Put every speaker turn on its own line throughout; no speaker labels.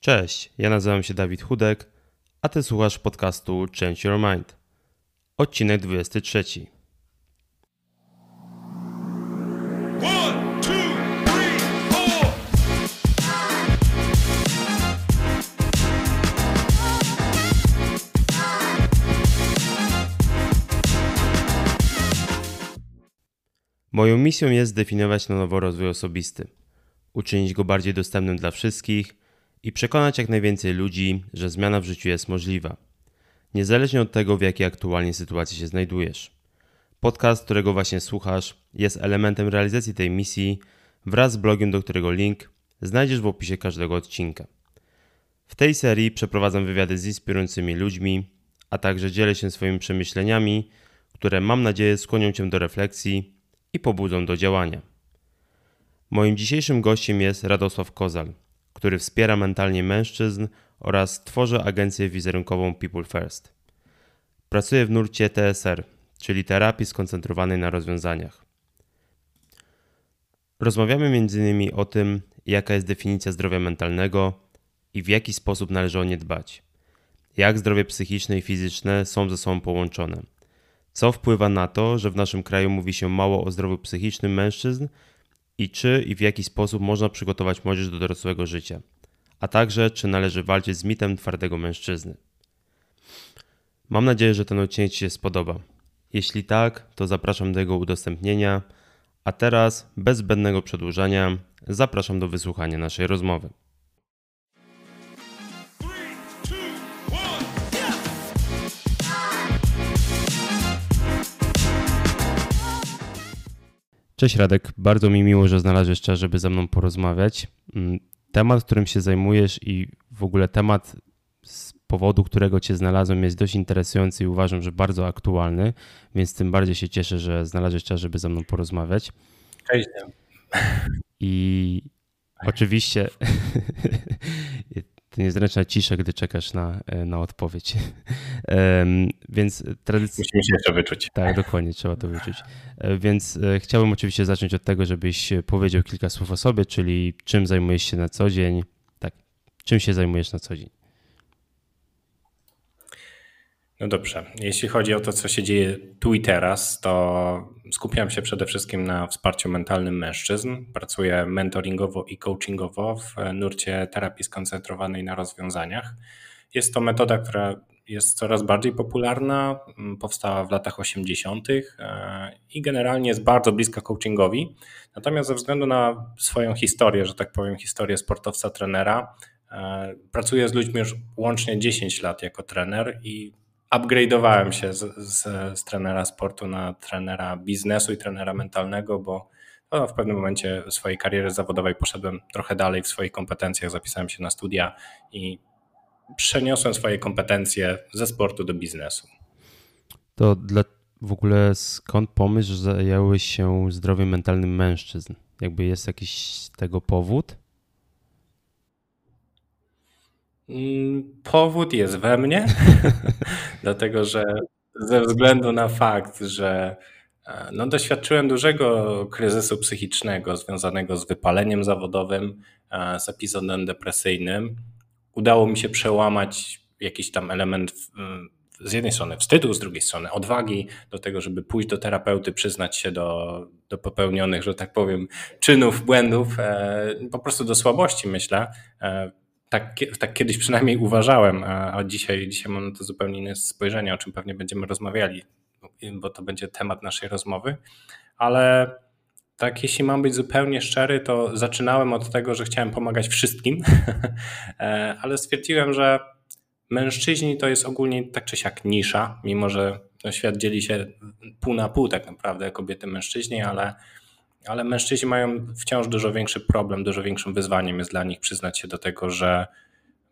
Cześć, ja nazywam się Dawid Chudek, a ty słuchasz podcastu Change Your Mind. Odcinek 23.
One, two, three, four.
Moją misją jest zdefiniować na nowo rozwój osobisty, uczynić go bardziej dostępnym dla wszystkich i przekonać jak najwięcej ludzi, że zmiana w życiu jest możliwa, niezależnie od tego, w jakiej aktualnie sytuacji się znajdujesz. Podcast, którego właśnie słuchasz, jest elementem realizacji tej misji wraz z blogiem, do którego link znajdziesz w opisie każdego odcinka. W tej serii przeprowadzam wywiady z inspirującymi ludźmi, a także dzielę się swoimi przemyśleniami, które mam nadzieję skłonią Cię do refleksji i pobudzą do działania. Moim dzisiejszym gościem jest Radosław Kozal, który wspiera mentalnie mężczyzn oraz tworzy agencję wizerunkową People First. Pracuje w nurcie TSR, czyli terapii skoncentrowanej na rozwiązaniach. Rozmawiamy m.in. o tym, jaka jest definicja zdrowia mentalnego i w jaki sposób należy o nie dbać. Jak zdrowie psychiczne i fizyczne są ze sobą połączone. Co wpływa na to, że w naszym kraju mówi się mało o zdrowiu psychicznym mężczyzn i czy i w jaki sposób można przygotować młodzież do dorosłego życia, a także czy należy walczyć z mitem twardego mężczyzny. Mam nadzieję, że ten odcinek Ci się spodoba. Jeśli tak, to zapraszam do jego udostępnienia, a teraz, bez zbędnego przedłużania, zapraszam do wysłuchania naszej rozmowy. Cześć Radek, bardzo mi miło, że znalazłeś czas, żeby ze mną porozmawiać. Mm, Temat, którym się zajmujesz i w ogóle temat, z powodu którego Cię znalazłem, jest dość interesujący i uważam, że bardzo aktualny, więc tym bardziej się cieszę, że znalazłeś czas, żeby ze mną porozmawiać.
Cześć.
I oczywiście niezręczna cisza, gdy czekasz na, na odpowiedź. Więc tradycyjnie.
Musimy się jeszcze wyczuć.
Tak, dokładnie, trzeba to wyczuć. E, Więc e, chciałbym oczywiście zacząć od tego, żebyś powiedział kilka słów o sobie, czyli czym zajmujesz się na co dzień. Tak, czym się zajmujesz na co dzień.
No dobrze. Jeśli chodzi o to, co się dzieje tu i teraz, to skupiam się przede wszystkim na wsparciu mentalnym mężczyzn. Pracuję mentoringowo i coachingowo w nurcie terapii skoncentrowanej na rozwiązaniach. Jest to metoda, która jest coraz bardziej popularna, m, powstała w latach 80. e, i generalnie jest bardzo bliska coachingowi. Natomiast ze względu na swoją historię, że tak powiem, historię sportowca, trenera, e, pracuję z ludźmi już łącznie 10 lat jako trener i upgrade'owałem się z, z, z trenera sportu na trenera biznesu i trenera mentalnego, bo no, w pewnym momencie swojej kariery zawodowej poszedłem trochę dalej w swoich kompetencjach, zapisałem się na studia i przeniosłem swoje kompetencje ze sportu do biznesu.
To dla, w ogóle skąd pomysł, że zająłeś się zdrowiem mentalnym mężczyzn? Jakby jest jakiś tego powód?
Mm, Powód jest we mnie, dlatego że ze względu na fakt, że e, no, doświadczyłem dużego kryzysu psychicznego związanego z wypaleniem zawodowym, e, z epizodem depresyjnym, udało mi się przełamać jakiś tam element mm, z jednej strony wstydu, z drugiej strony odwagi do tego, żeby pójść do terapeuty, przyznać się do, do popełnionych, że tak powiem, czynów, błędów, e, po prostu do słabości, myślę. E, tak, tak kiedyś przynajmniej uważałem, a a dzisiaj, dzisiaj mam na to zupełnie inne spojrzenie, o czym pewnie będziemy rozmawiali, bo to będzie temat naszej rozmowy. Ale tak, jeśli mam być zupełnie szczery, to zaczynałem od tego, że chciałem pomagać wszystkim, E, ale stwierdziłem, że mężczyźni to jest ogólnie tak czy siak nisza, mimo że świat dzieli się pół na pół tak naprawdę, kobiety, mężczyźni, ale, ale mężczyźni mają wciąż dużo większy problem, dużo większym wyzwaniem jest dla nich przyznać się do tego, że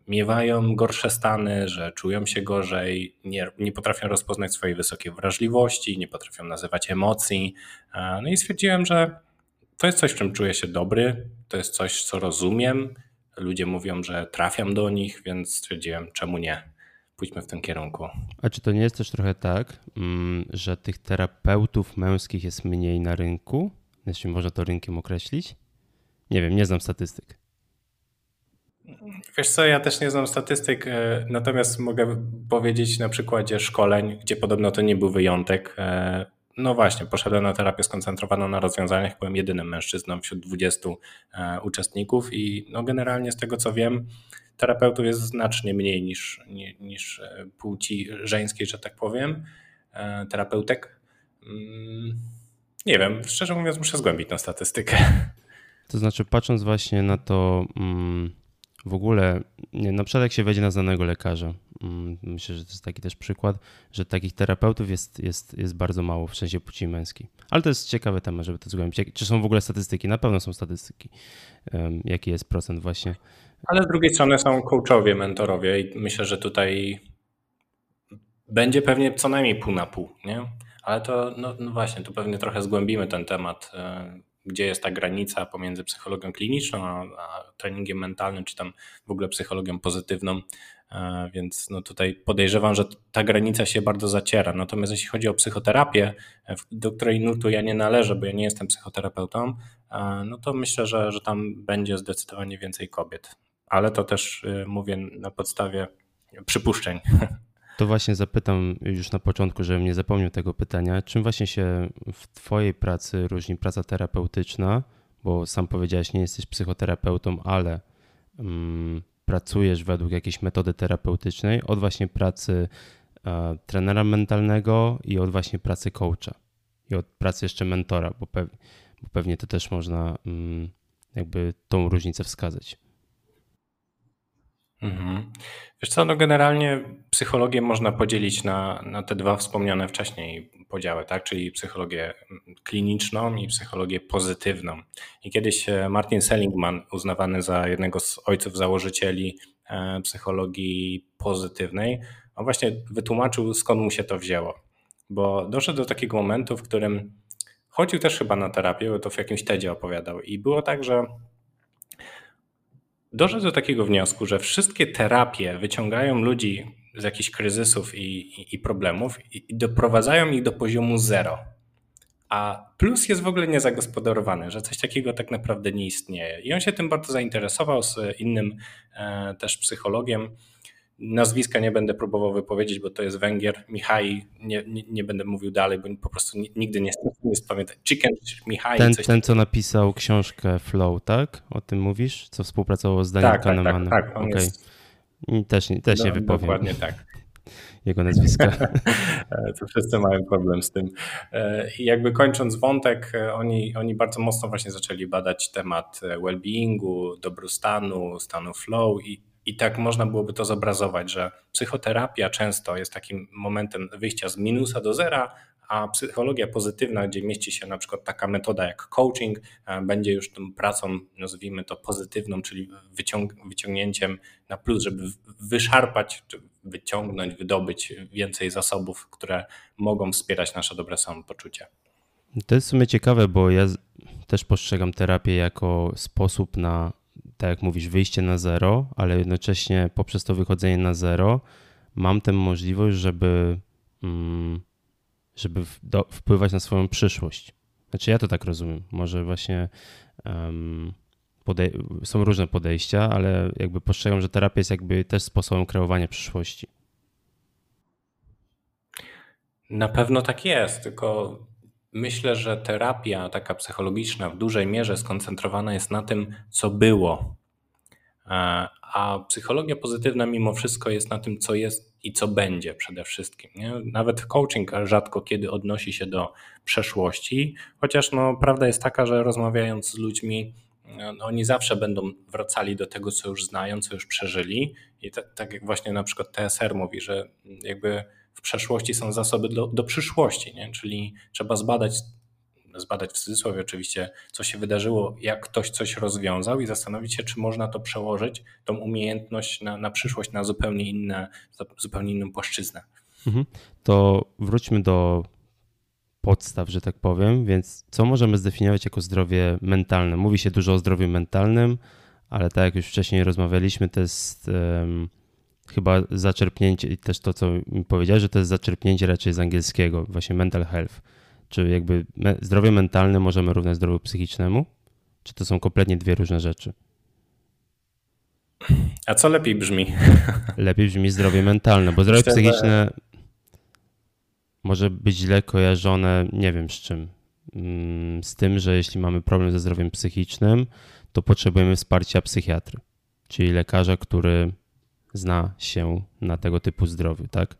miewają gorsze stany, że czują się gorzej, nie, nie potrafią rozpoznać swojej wysokiej wrażliwości, nie potrafią nazywać emocji. E, No i stwierdziłem, że to jest coś, w czym czuję się dobry, to jest coś, co rozumiem. Ludzie mówią, że trafiam do nich, więc stwierdziłem, czemu nie? Pójdźmy w tym kierunku.
A czy to nie jest też trochę tak, mm, że tych terapeutów męskich jest mniej na rynku? Jeśli można to rynkiem określić? Nie wiem, nie znam statystyk.
Wiesz co, ja też nie znam statystyk, e, natomiast mogę powiedzieć na przykładzie szkoleń, gdzie podobno to nie był wyjątek. E, no właśnie, poszedłem na terapię skoncentrowaną na rozwiązaniach, byłem jedynym mężczyzną wśród 20 e, uczestników i no generalnie z tego co wiem, terapeutów jest znacznie mniej niż, niż płci żeńskiej, że tak powiem, terapeutek. Nie wiem, szczerze mówiąc muszę zgłębić tę statystykę.
To znaczy patrząc właśnie na to... Mm w ogóle, nie, na przykład jak się wejdzie na znanego lekarza, mm, myślę, że to jest taki też przykład, że takich terapeutów jest, jest, jest bardzo mało w sensie płci męskiej. Ale to jest ciekawy temat, żeby to zgłębić. Czy są w ogóle statystyki? Na pewno są statystyki. Jaki jest procent właśnie?
Ale z drugiej strony są coachowie, mentorowie i myślę, że tutaj będzie pewnie co najmniej pół na pół, nie? Ale to, no, no właśnie, tu pewnie trochę zgłębimy ten temat e, gdzie jest ta granica pomiędzy psychologią kliniczną a, a treningiem mentalnym, czy tam w ogóle psychologią pozytywną. E, więc no tutaj podejrzewam, że ta granica się bardzo zaciera. Natomiast jeśli chodzi o psychoterapię, e, do której nurtu ja nie należę, bo ja nie jestem psychoterapeutą, no to myślę, że, że tam będzie zdecydowanie więcej kobiet. Ale to też mówię na podstawie przypuszczeń.
To właśnie zapytam już na początku, żebym nie zapomniał tego pytania. Czym właśnie się w Twojej pracy różni praca terapeutyczna? Bo sam powiedziałeś, nie jesteś psychoterapeutą, ale um, pracujesz według jakiejś metody terapeutycznej od właśnie pracy e, trenera mentalnego i od właśnie pracy coacha i od pracy jeszcze mentora, bo, bo pewnie to też można um, jakby tą różnicę wskazać.
Mhm. Wiesz co, no generalnie psychologię można podzielić na, na te dwa wspomniane wcześniej podziały, tak? czyli psychologię kliniczną i psychologię pozytywną. I kiedyś e, Martin Seligman, uznawany za jednego z ojców założycieli e, psychologii pozytywnej, on właśnie wytłumaczył skąd mu się to wzięło. Bo doszedł do takiego momentu, w którym chodził też chyba na terapię, bo to w jakimś TEDzie opowiadał. I było tak, że doszedł do takiego wniosku, że wszystkie terapie wyciągają ludzi z jakichś kryzysów i, i, i problemów i, i doprowadzają ich do poziomu zero. A plus jest w ogóle niezagospodarowany, że coś takiego tak naprawdę nie istnieje. I on się tym bardzo zainteresował z innym e, też psychologiem, Nazwiska nie będę próbował wypowiedzieć, bo to jest Węgier. Michaj, nie, nie, nie będę mówił dalej, bo po prostu nigdy nie, nie pamiętam. Chicken Michaj.
Ten, ten co napisał książkę Flow, tak? O tym mówisz? Co współpracował z Daniel
tak, Kahnemanem. Tak, tak, tak. Okay. Jest...
Też, też nie wypowiem.
Dokładnie tak.
Jego nazwiska.
to wszyscy mają problem z tym. E, I jakby kończąc wątek, e, oni, oni bardzo mocno właśnie zaczęli badać temat e, well-beingu, dobrostanu, stanu flow i i tak można byłoby to zobrazować, że psychoterapia często jest takim momentem wyjścia z minusa do zera, a psychologia pozytywna, gdzie mieści się na przykład taka metoda jak coaching, e, będzie już tą pracą, nazwijmy to pozytywną, czyli wyciąg wyciągnięciem na plus, żeby wyszarpać, wyciągnąć, wydobyć więcej zasobów, które mogą wspierać nasze dobre samopoczucie.
To jest w sumie ciekawe, bo ja też postrzegam terapię jako sposób na tak jak mówisz, wyjście na zero, ale jednocześnie poprzez to wychodzenie na zero mam tę możliwość, żeby, mm, żeby wpływać na swoją przyszłość. Znaczy ja to tak rozumiem. Może właśnie um, są różne podejścia, ale jakby postrzegam, że terapia jest jakby też sposobem kreowania przyszłości.
Na pewno tak jest, tylko Myślę, że terapia taka psychologiczna w dużej mierze skoncentrowana jest na tym, co było. E, a psychologia pozytywna mimo wszystko jest na tym, co jest i co będzie przede wszystkim. Nie? Nawet coaching rzadko kiedy odnosi się do przeszłości, chociaż no, prawda jest taka, że rozmawiając z ludźmi, no, oni zawsze będą wracali do tego, co już znają, co już przeżyli. I tak, tak jak właśnie na przykład TSR mówi, że jakby w przeszłości są zasoby do, do przyszłości, nie? czyli trzeba zbadać, zbadać w cudzysłowie oczywiście, co się wydarzyło, jak ktoś coś rozwiązał i zastanowić się, czy można to przełożyć, tą umiejętność na, na przyszłość, na zupełnie, inne, zupełnie inną płaszczyznę.
Mhm. To wróćmy do podstaw, że tak powiem, więc co możemy zdefiniować jako zdrowie mentalne? Mówi się dużo o zdrowiu mentalnym, ale tak jak już wcześniej rozmawialiśmy, to jest um, chyba zaczerpnięcie i też to, co mi powiedziałeś, że to jest zaczerpnięcie raczej z angielskiego, właśnie mental health. Czy jakby me zdrowie mentalne możemy równać zdrowiu psychicznemu? Czy to są kompletnie dwie różne rzeczy?
A co lepiej brzmi?
Lepiej brzmi zdrowie mentalne, bo zdrowie
Myślę, że-
psychiczne może być źle kojarzone, nie wiem z czym. Mm, Z tym, że jeśli mamy problem ze zdrowiem psychicznym, to potrzebujemy wsparcia psychiatry, czyli lekarza, który zna się na tego typu zdrowiu, tak?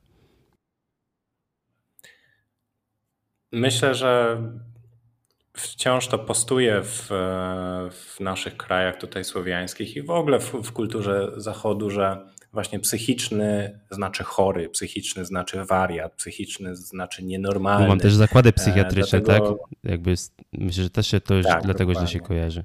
Myślę, że wciąż to postuje w, w naszych krajach tutaj słowiańskich i w ogóle w, w kulturze zachodu, że właśnie psychiczny znaczy chory, psychiczny znaczy wariat, psychiczny znaczy
Bo
nienormalny.
mam też zakłady psychiatryczne,
dlatego-
tak? Jakby myślę, że też się to już
Tak,
dlatego źle się
dokładnie.
kojarzy.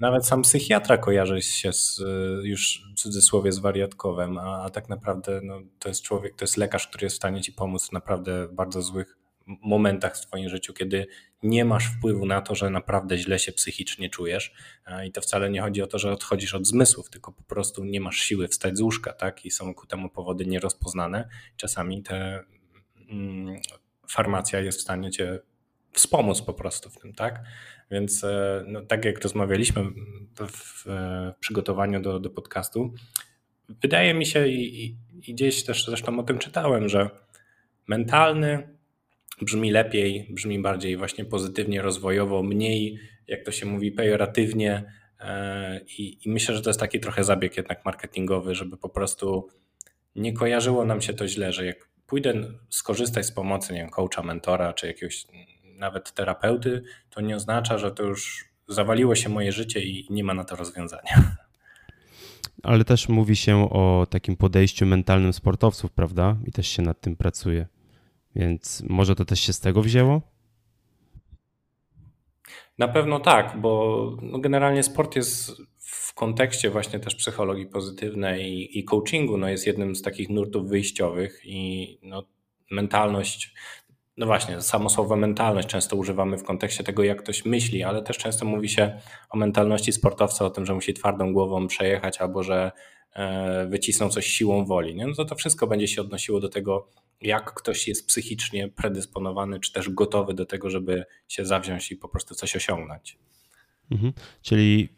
Nawet sam psychiatra kojarzy się z, już w cudzysłowie z wariatkowem, a, a tak naprawdę no, to jest człowiek, to jest lekarz, który jest w stanie ci pomóc w naprawdę bardzo złych momentach w twoim życiu, kiedy nie masz wpływu na to, że naprawdę źle się psychicznie czujesz i to wcale nie chodzi o to, że odchodzisz od zmysłów, tylko po prostu nie masz siły wstać z łóżka, tak? I są ku temu powody nierozpoznane. Czasami te mm, farmacja jest w stanie cię wspomóc po prostu w tym, tak? Więc e, no, tak jak rozmawialiśmy w przygotowaniu do, do podcastu, wydaje mi się i, i, i gdzieś też zresztą o tym czytałem, że mentalny brzmi lepiej, brzmi bardziej właśnie pozytywnie, rozwojowo, mniej, jak to się mówi, pejoratywnie. e, I, I myślę, że to jest taki trochę zabieg jednak marketingowy, żeby po prostu nie kojarzyło nam się to źle, że jak pójdę skorzystać z pomocy, nie wiem, coacha, mentora, czy jakiegoś nawet terapeuty, to nie oznacza, że to już zawaliło się moje życie i nie ma na to rozwiązania.
Ale też mówi się o takim podejściu mentalnym sportowców, prawda? I też się nad tym pracuje. Więc może to też się z tego wzięło?
Na pewno tak, bo no generalnie sport jest w kontekście właśnie też psychologii pozytywnej i, i coachingu, no jest jednym z takich nurtów wyjściowych i no, mentalność, no właśnie, samo słowo mentalność często używamy w kontekście tego, jak ktoś myśli, ale też często mówi się o mentalności sportowca, o tym, że musi twardą głową przejechać albo że e, wycisną coś siłą woli. Nie? No to to wszystko będzie się odnosiło do tego, jak ktoś jest psychicznie predysponowany, czy też gotowy do tego, żeby się zawziąć i po prostu coś osiągnąć.
Mhm. Czyli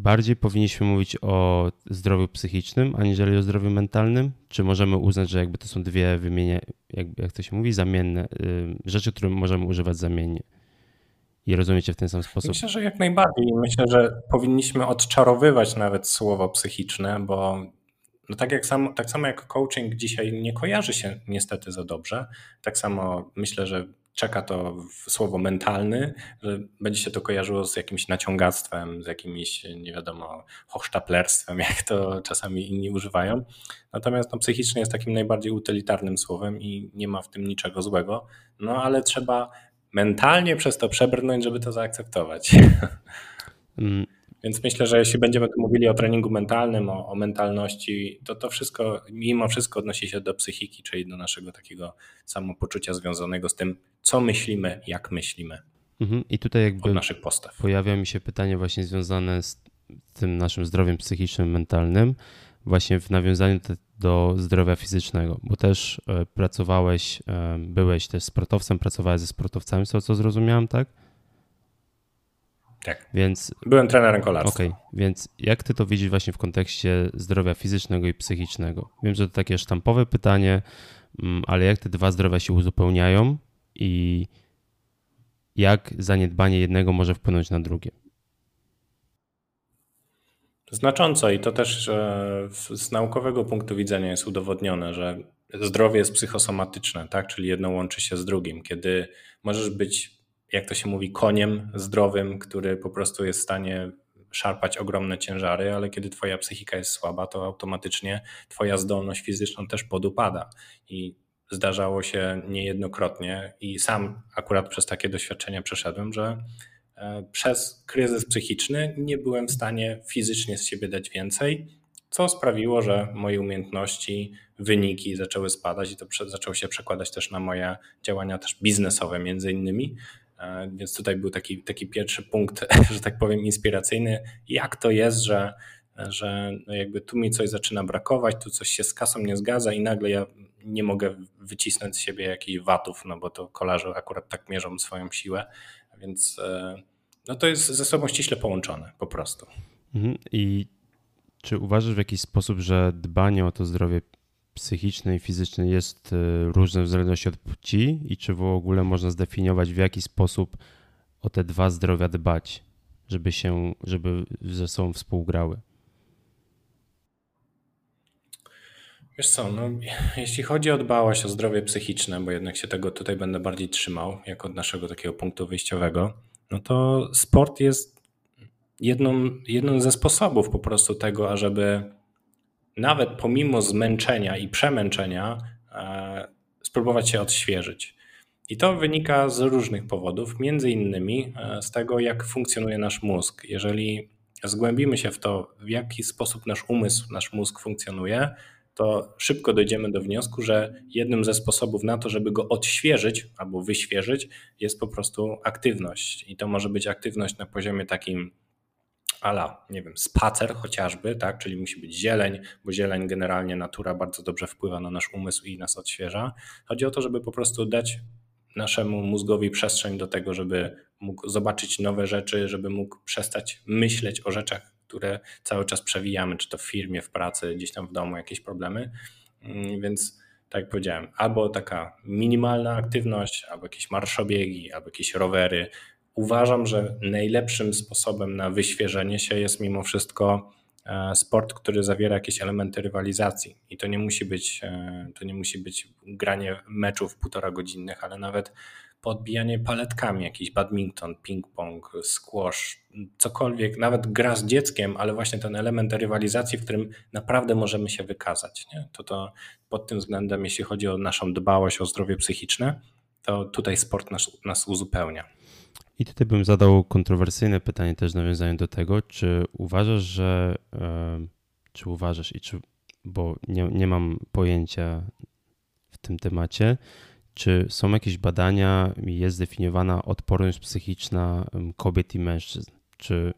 bardziej powinniśmy mówić o zdrowiu psychicznym, aniżeli o zdrowiu mentalnym? Czy możemy uznać, że jakby to są dwie wymienie, jak, jak to się mówi, zamienne, y, rzeczy, które możemy używać zamiennie? I rozumiecie w ten sam sposób?
Myślę, że jak najbardziej. Myślę, że powinniśmy odczarowywać nawet słowo psychiczne, bo no tak, jak sam, tak samo jak coaching dzisiaj nie kojarzy się niestety za dobrze, tak samo myślę, że czeka to słowo mentalny, że będzie się to kojarzyło z jakimś naciągactwem, z jakimś, nie wiadomo, hochsztaplerstwem, jak to czasami inni używają. Natomiast no, psychiczny jest takim najbardziej utylitarnym słowem i nie ma w tym niczego złego, no ale trzeba mentalnie przez to przebrnąć, żeby to zaakceptować.
Mm,
Więc myślę, że jeśli będziemy tu mówili o treningu mentalnym, o, o mentalności, to to wszystko, mimo wszystko odnosi się do psychiki, czyli do naszego takiego samopoczucia związanego z tym, co myślimy, jak myślimy,
mhm. I tutaj jakby
od naszych postaw.
pojawia mi się pytanie właśnie związane z tym naszym zdrowiem psychicznym, mentalnym, właśnie w nawiązaniu do zdrowia fizycznego, bo też e, pracowałeś, e, byłeś też sportowcem, pracowałeś ze sportowcami, z tego co zrozumiałem, tak?
Tak.
Więc
Byłem trenerem kolarstwa.
Okej, więc jak ty to widzisz właśnie w kontekście zdrowia fizycznego i psychicznego? Wiem, że to takie sztampowe pytanie, mm, ale jak te dwa zdrowia się uzupełniają i jak zaniedbanie jednego może wpłynąć na drugie?
Znacząco i to też e, z naukowego punktu widzenia jest udowodnione, że zdrowie jest psychosomatyczne, tak? czyli jedno łączy się z drugim. Kiedy możesz być, jak to się mówi, koniem zdrowym, który po prostu jest w stanie szarpać ogromne ciężary, ale kiedy twoja psychika jest słaba, to automatycznie twoja zdolność fizyczna też podupada. I zdarzało się niejednokrotnie i sam akurat przez takie doświadczenia przeszedłem, że e, przez kryzys psychiczny nie byłem w stanie fizycznie z siebie dać więcej, co sprawiło, że moje umiejętności, wyniki zaczęły spadać i to zaczęło się przekładać też na moje działania też biznesowe między innymi. E, Więc tutaj był taki, taki pierwszy punkt, że tak powiem, inspiracyjny, jak to jest, że, że no jakby tu mi coś zaczyna brakować, tu coś się z kasą nie zgadza i nagle ja nie mogę wycisnąć z siebie jakichś watów, no bo to kolarze akurat tak mierzą swoją siłę, więc e, no to jest ze sobą ściśle połączone po prostu.
Mhm. I czy uważasz w jakiś sposób, że dbanie o to zdrowie psychiczne i fizyczne jest y, różne w zależności od płci i czy w ogóle można zdefiniować w jaki sposób o te dwa zdrowia dbać, żeby się, żeby ze sobą współgrały?
Wiesz co, no, jeśli chodzi o dbałość o zdrowie psychiczne, bo jednak się tego tutaj będę bardziej trzymał, jako od naszego takiego punktu wyjściowego, no to sport jest jedną, jedną ze sposobów po prostu tego, ażeby nawet pomimo zmęczenia i przemęczenia e, spróbować się odświeżyć. I to wynika z różnych powodów, między innymi e, z tego, jak funkcjonuje nasz mózg. Jeżeli zgłębimy się w to, w jaki sposób nasz umysł, nasz mózg funkcjonuje, to szybko dojdziemy do wniosku, że jednym ze sposobów na to, żeby go odświeżyć albo wyświeżyć, jest po prostu aktywność. I to może być aktywność na poziomie takim ala, nie wiem, spacer chociażby, tak, czyli musi być zieleń, bo zieleń generalnie natura bardzo dobrze wpływa na nasz umysł i nas odświeża. Chodzi o to, żeby po prostu dać naszemu mózgowi przestrzeń do tego, żeby mógł zobaczyć nowe rzeczy, żeby mógł przestać myśleć o rzeczach, które cały czas przewijamy, czy to w firmie, w pracy, gdzieś tam w domu, jakieś problemy. Mm, więc tak jak powiedziałem, albo taka minimalna aktywność, albo jakieś marszobiegi, albo jakieś rowery. Uważam, że najlepszym sposobem na wyświeżenie się jest mimo wszystko e, sport, który zawiera jakieś elementy rywalizacji. I to nie musi być, e, to nie musi być granie meczów półtora godzinnych, ale nawet podbijanie paletkami, jakiś badminton, ping-pong, squash, cokolwiek, nawet gra z dzieckiem, ale właśnie ten element rywalizacji, w którym naprawdę możemy się wykazać. Nie? To, to pod tym względem, jeśli chodzi o naszą dbałość o zdrowie psychiczne, to tutaj sport nas, nas uzupełnia.
I tutaj bym zadał kontrowersyjne pytanie też nawiązanie do tego, czy uważasz, że czy uważasz i czy, bo nie, nie mam pojęcia w tym temacie, czy są jakieś badania, jest zdefiniowana odporność psychiczna kobiet i mężczyzn? Czy,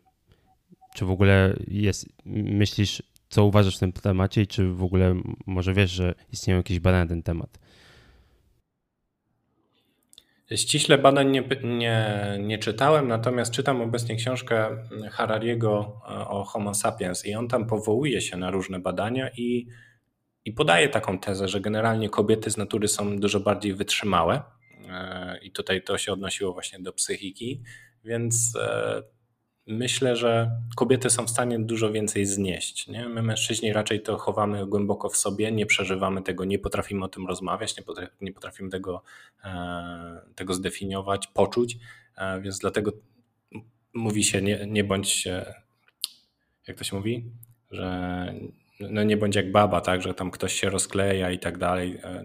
czy w ogóle jest, myślisz, co uważasz w tym temacie i czy w ogóle może wiesz, że istnieją jakieś badania na ten temat?
Ściśle badań nie, nie, nie czytałem, natomiast czytam obecnie książkę Harariego e, o Homo sapiens i on tam powołuje się na różne badania i i podaje taką tezę, że generalnie kobiety z natury są dużo bardziej wytrzymałe. E, I tutaj to się odnosiło właśnie do psychiki, więc e, myślę, że kobiety są w stanie dużo więcej znieść. Nie? My, mężczyźni, raczej to chowamy głęboko w sobie, nie przeżywamy tego, nie potrafimy o tym rozmawiać, nie, potrafimy, nie potrafimy tego, e, tego zdefiniować, poczuć, więc dlatego mówi się, nie, nie bądź, jak to się mówi, że no nie bądź jak baba, tak, że tam ktoś się rozkleja i tak dalej, e,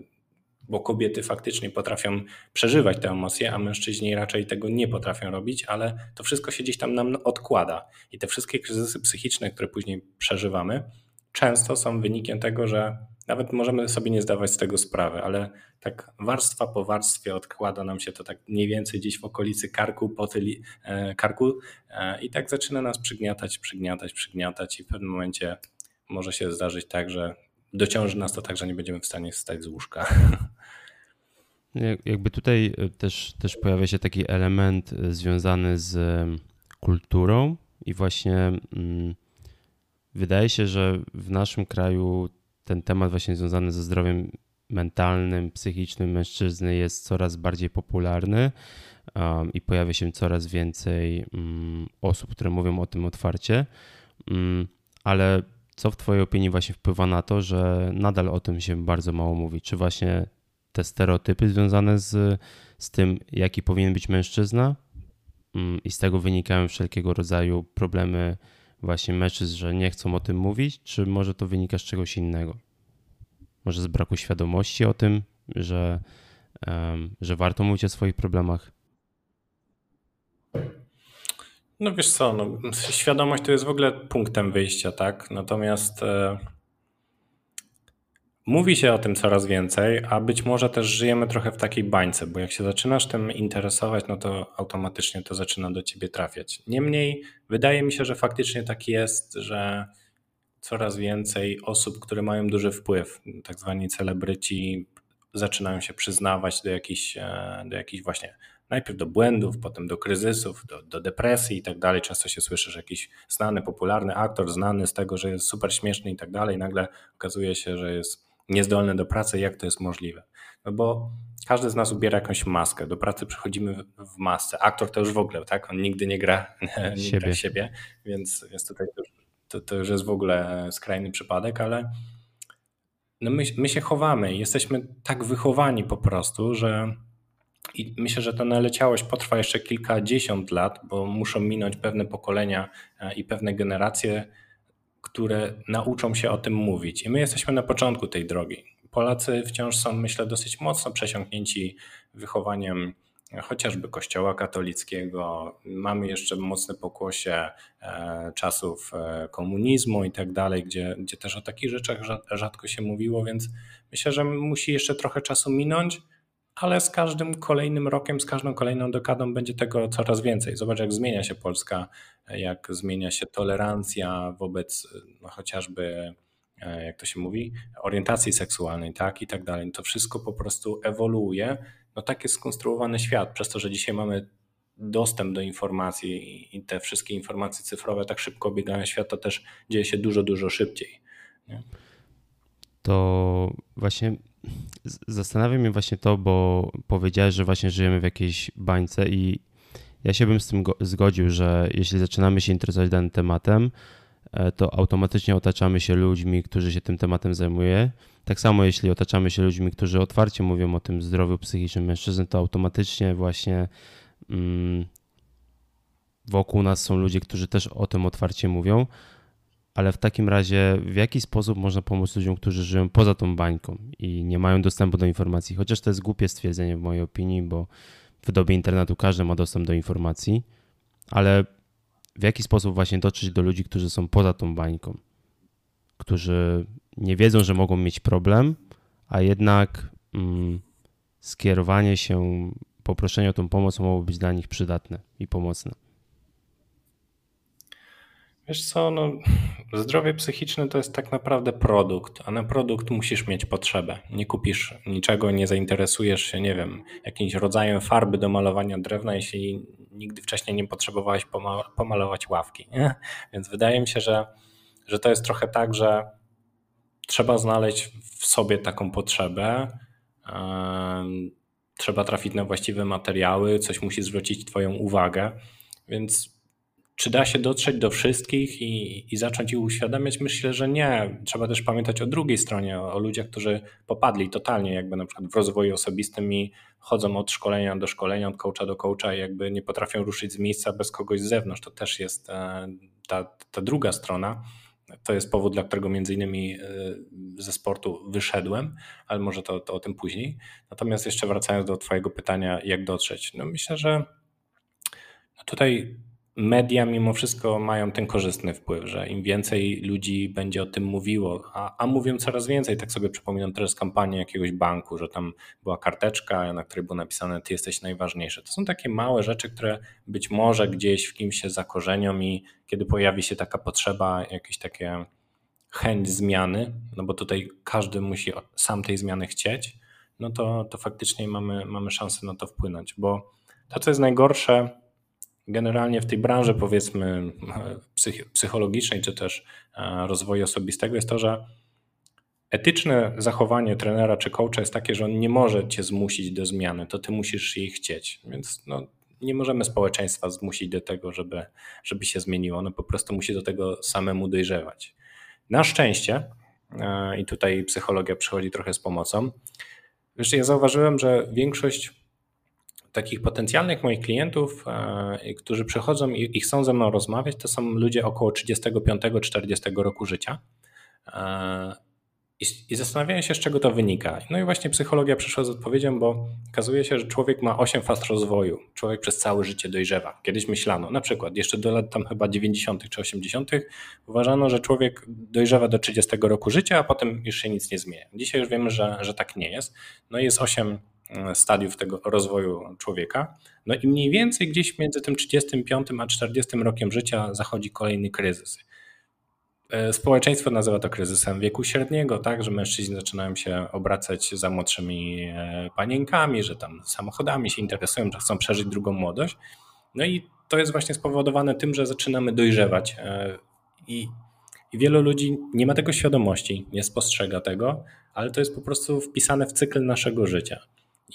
bo kobiety faktycznie potrafią przeżywać te emocje, a mężczyźni raczej tego nie potrafią robić, ale to wszystko się gdzieś tam nam odkłada. I te wszystkie kryzysy psychiczne, które później przeżywamy, często są wynikiem tego, że nawet możemy sobie nie zdawać z tego sprawy, ale tak warstwa po warstwie odkłada nam się to tak mniej więcej gdzieś w okolicy karku, potyli, e, karku e, i tak zaczyna nas przygniatać, przygniatać, przygniatać i w pewnym momencie może się zdarzyć tak, że dociąży nas to tak, że nie będziemy w stanie wstać z łóżka.
Jakby tutaj e, też, też pojawia się taki element e, związany z kulturą i właśnie mm, wydaje się, że w naszym kraju ten temat właśnie związany ze zdrowiem mentalnym, psychicznym mężczyzny jest coraz bardziej popularny um, i pojawia się coraz więcej um, osób, które mówią o tym otwarcie, um, ale co w Twojej opinii właśnie wpływa na to, że nadal o tym się bardzo mało mówi? Czy właśnie te stereotypy związane z, z tym, jaki powinien być mężczyzna mm, i z tego wynikają wszelkiego rodzaju problemy właśnie mężczyzn, że nie chcą o tym mówić, czy może to wynika z czegoś innego? Może z braku świadomości o tym, że, że warto mówić o swoich problemach?
No wiesz co, no, świadomość to jest w ogóle punktem wyjścia, tak? Natomiast e, mówi się o tym coraz więcej, a być może też żyjemy trochę w takiej bańce, bo jak się zaczynasz tym interesować, no to automatycznie to zaczyna do ciebie trafiać. Niemniej wydaje mi się, że faktycznie tak jest, że coraz więcej osób, które mają duży wpływ, tak zwani celebryci, zaczynają się przyznawać do jakichś, e, do jakichś właśnie najpierw do błędów, potem do kryzysów, do, do depresji i tak dalej. Często się słyszy, że jakiś znany, popularny aktor, znany z tego, że jest super śmieszny i tak dalej, nagle okazuje się, że jest niezdolny do pracy. Jak to jest możliwe? No bo każdy z nas ubiera jakąś maskę. Do pracy przychodzimy w masce. Aktor to już w ogóle, tak? On nigdy nie gra, nie
Siebie.
gra siebie, więc, więc tutaj to, to, to już jest w ogóle skrajny przypadek, ale no my, my się chowamy i jesteśmy tak wychowani po prostu, że i myślę, że ta naleciałość potrwa jeszcze kilkadziesiąt lat, bo muszą minąć pewne pokolenia e, i pewne generacje, które nauczą się o tym mówić. I my jesteśmy na początku tej drogi. Polacy wciąż są, myślę, dosyć mocno przesiąknięci wychowaniem chociażby Kościoła katolickiego. Mamy jeszcze mocne pokłosie e, czasów e, komunizmu i tak dalej, gdzie, gdzie też o takich rzeczach rzadko się mówiło, więc myślę, że musi jeszcze trochę czasu minąć, ale z każdym kolejnym rokiem, z każdą kolejną dekadą będzie tego coraz więcej. Zobacz, jak zmienia się Polska, jak zmienia się tolerancja wobec no, chociażby e, jak to się mówi, orientacji seksualnej, tak i tak dalej. To wszystko po prostu ewoluuje no tak jest skonstruowany świat, przez to, że dzisiaj mamy dostęp do informacji i te wszystkie informacje cyfrowe tak szybko biegają świat, to też dzieje się dużo, dużo szybciej. Nie?
To właśnie zastanawia mnie właśnie to, bo powiedziałeś, że właśnie żyjemy w jakiejś bańce i ja się bym z tym zgodził, że jeśli zaczynamy się interesować danym tematem, e, to automatycznie otaczamy się ludźmi, którzy się tym tematem zajmują tak samo jeśli otaczamy się ludźmi, którzy otwarcie mówią o tym zdrowiu psychicznym mężczyzn, to automatycznie właśnie mm, wokół nas są ludzie, którzy też o tym otwarcie mówią. Ale w takim razie, w jaki sposób można pomóc ludziom, którzy żyją poza tą bańką i nie mają dostępu do informacji? Chociaż to jest głupie stwierdzenie w mojej opinii, bo w dobie internetu każdy ma dostęp do informacji, ale w jaki sposób właśnie dotrzeć do ludzi, którzy są poza tą bańką, którzy nie wiedzą, że mogą mieć problem, a jednak mm, skierowanie się, poproszenie o tą pomoc mogło być dla nich przydatne i pomocne.
Wiesz co, no, zdrowie psychiczne to jest tak naprawdę produkt, a na produkt musisz mieć potrzebę. Nie kupisz niczego, nie zainteresujesz się, nie wiem, jakimś rodzajem farby do malowania drewna, jeśli nigdy wcześniej nie potrzebowałeś pomalować ławki. Nie? Więc wydaje mi się, że, że to jest trochę tak, że trzeba znaleźć w sobie taką potrzebę. Trzeba trafić na właściwe materiały, coś musi zwrócić Twoją uwagę. Więc czy da się dotrzeć do wszystkich i, i zacząć ich uświadamiać? Myślę, że nie. Trzeba też pamiętać o drugiej stronie, o, o ludziach, którzy popadli totalnie, jakby na przykład w rozwoju osobistym i chodzą od szkolenia do szkolenia, od coacha do coacha i jakby nie potrafią ruszyć z miejsca bez kogoś z zewnątrz. To też jest e, ta, ta druga strona. To jest powód, dla którego między innymi e, ze sportu wyszedłem, ale może to, to o tym później. Natomiast jeszcze wracając do Twojego pytania, jak dotrzeć. No myślę, że tutaj media mimo wszystko mają ten korzystny wpływ, że im więcej ludzi będzie o tym mówiło, a, a mówią coraz więcej. Tak sobie przypominam teraz kampanię jakiegoś banku, że tam była karteczka, na której było napisane ty jesteś najważniejszy. To są takie małe rzeczy, które być może gdzieś w kimś się zakorzenią i kiedy pojawi się taka potrzeba, jakieś takie chęć zmiany, no bo tutaj każdy musi sam tej zmiany chcieć, no to, to faktycznie mamy, mamy szansę na to wpłynąć, bo to, co jest najgorsze, generalnie w tej branży, powiedzmy, psychologicznej, czy też e, rozwoju osobistego, jest to, że etyczne zachowanie trenera czy coacha jest takie, że on nie może cię zmusić do zmiany, to ty musisz jej chcieć. Więc no, nie możemy społeczeństwa zmusić do tego, żeby, żeby się zmieniło. Ono po prostu musi do tego samemu dojrzewać. Na szczęście, e, i tutaj psychologia przychodzi trochę z pomocą, wiesz, ja zauważyłem, że większość takich potencjalnych moich klientów, e, którzy przychodzą i, chcą ze mną rozmawiać, to są ludzie około 35-40 roku życia. E, I, I zastanawiają się, z czego to wynika. No i właśnie psychologia przyszła z odpowiedzią, bo okazuje się, że człowiek ma 8 faz rozwoju. Człowiek przez całe życie dojrzewa. Kiedyś myślano, na przykład jeszcze do lat tam chyba 90. czy 80. uważano, że człowiek dojrzewa do 30 roku życia, a potem już się nic nie zmienia. Dzisiaj już wiemy, że, że tak nie jest. No i jest 8 E, stadiów tego rozwoju człowieka. No i mniej więcej gdzieś między tym 35 a 40 rokiem życia zachodzi kolejny kryzys. e, społeczeństwo nazywa to kryzysem wieku średniego, tak, że mężczyźni zaczynają się obracać za młodszymi e, panienkami, że tam samochodami się interesują, że chcą przeżyć drugą młodość. No i to jest właśnie spowodowane tym, że zaczynamy dojrzewać e, i, i wielu ludzi nie ma tego świadomości, nie spostrzega tego, ale to jest po prostu wpisane w cykl naszego życia.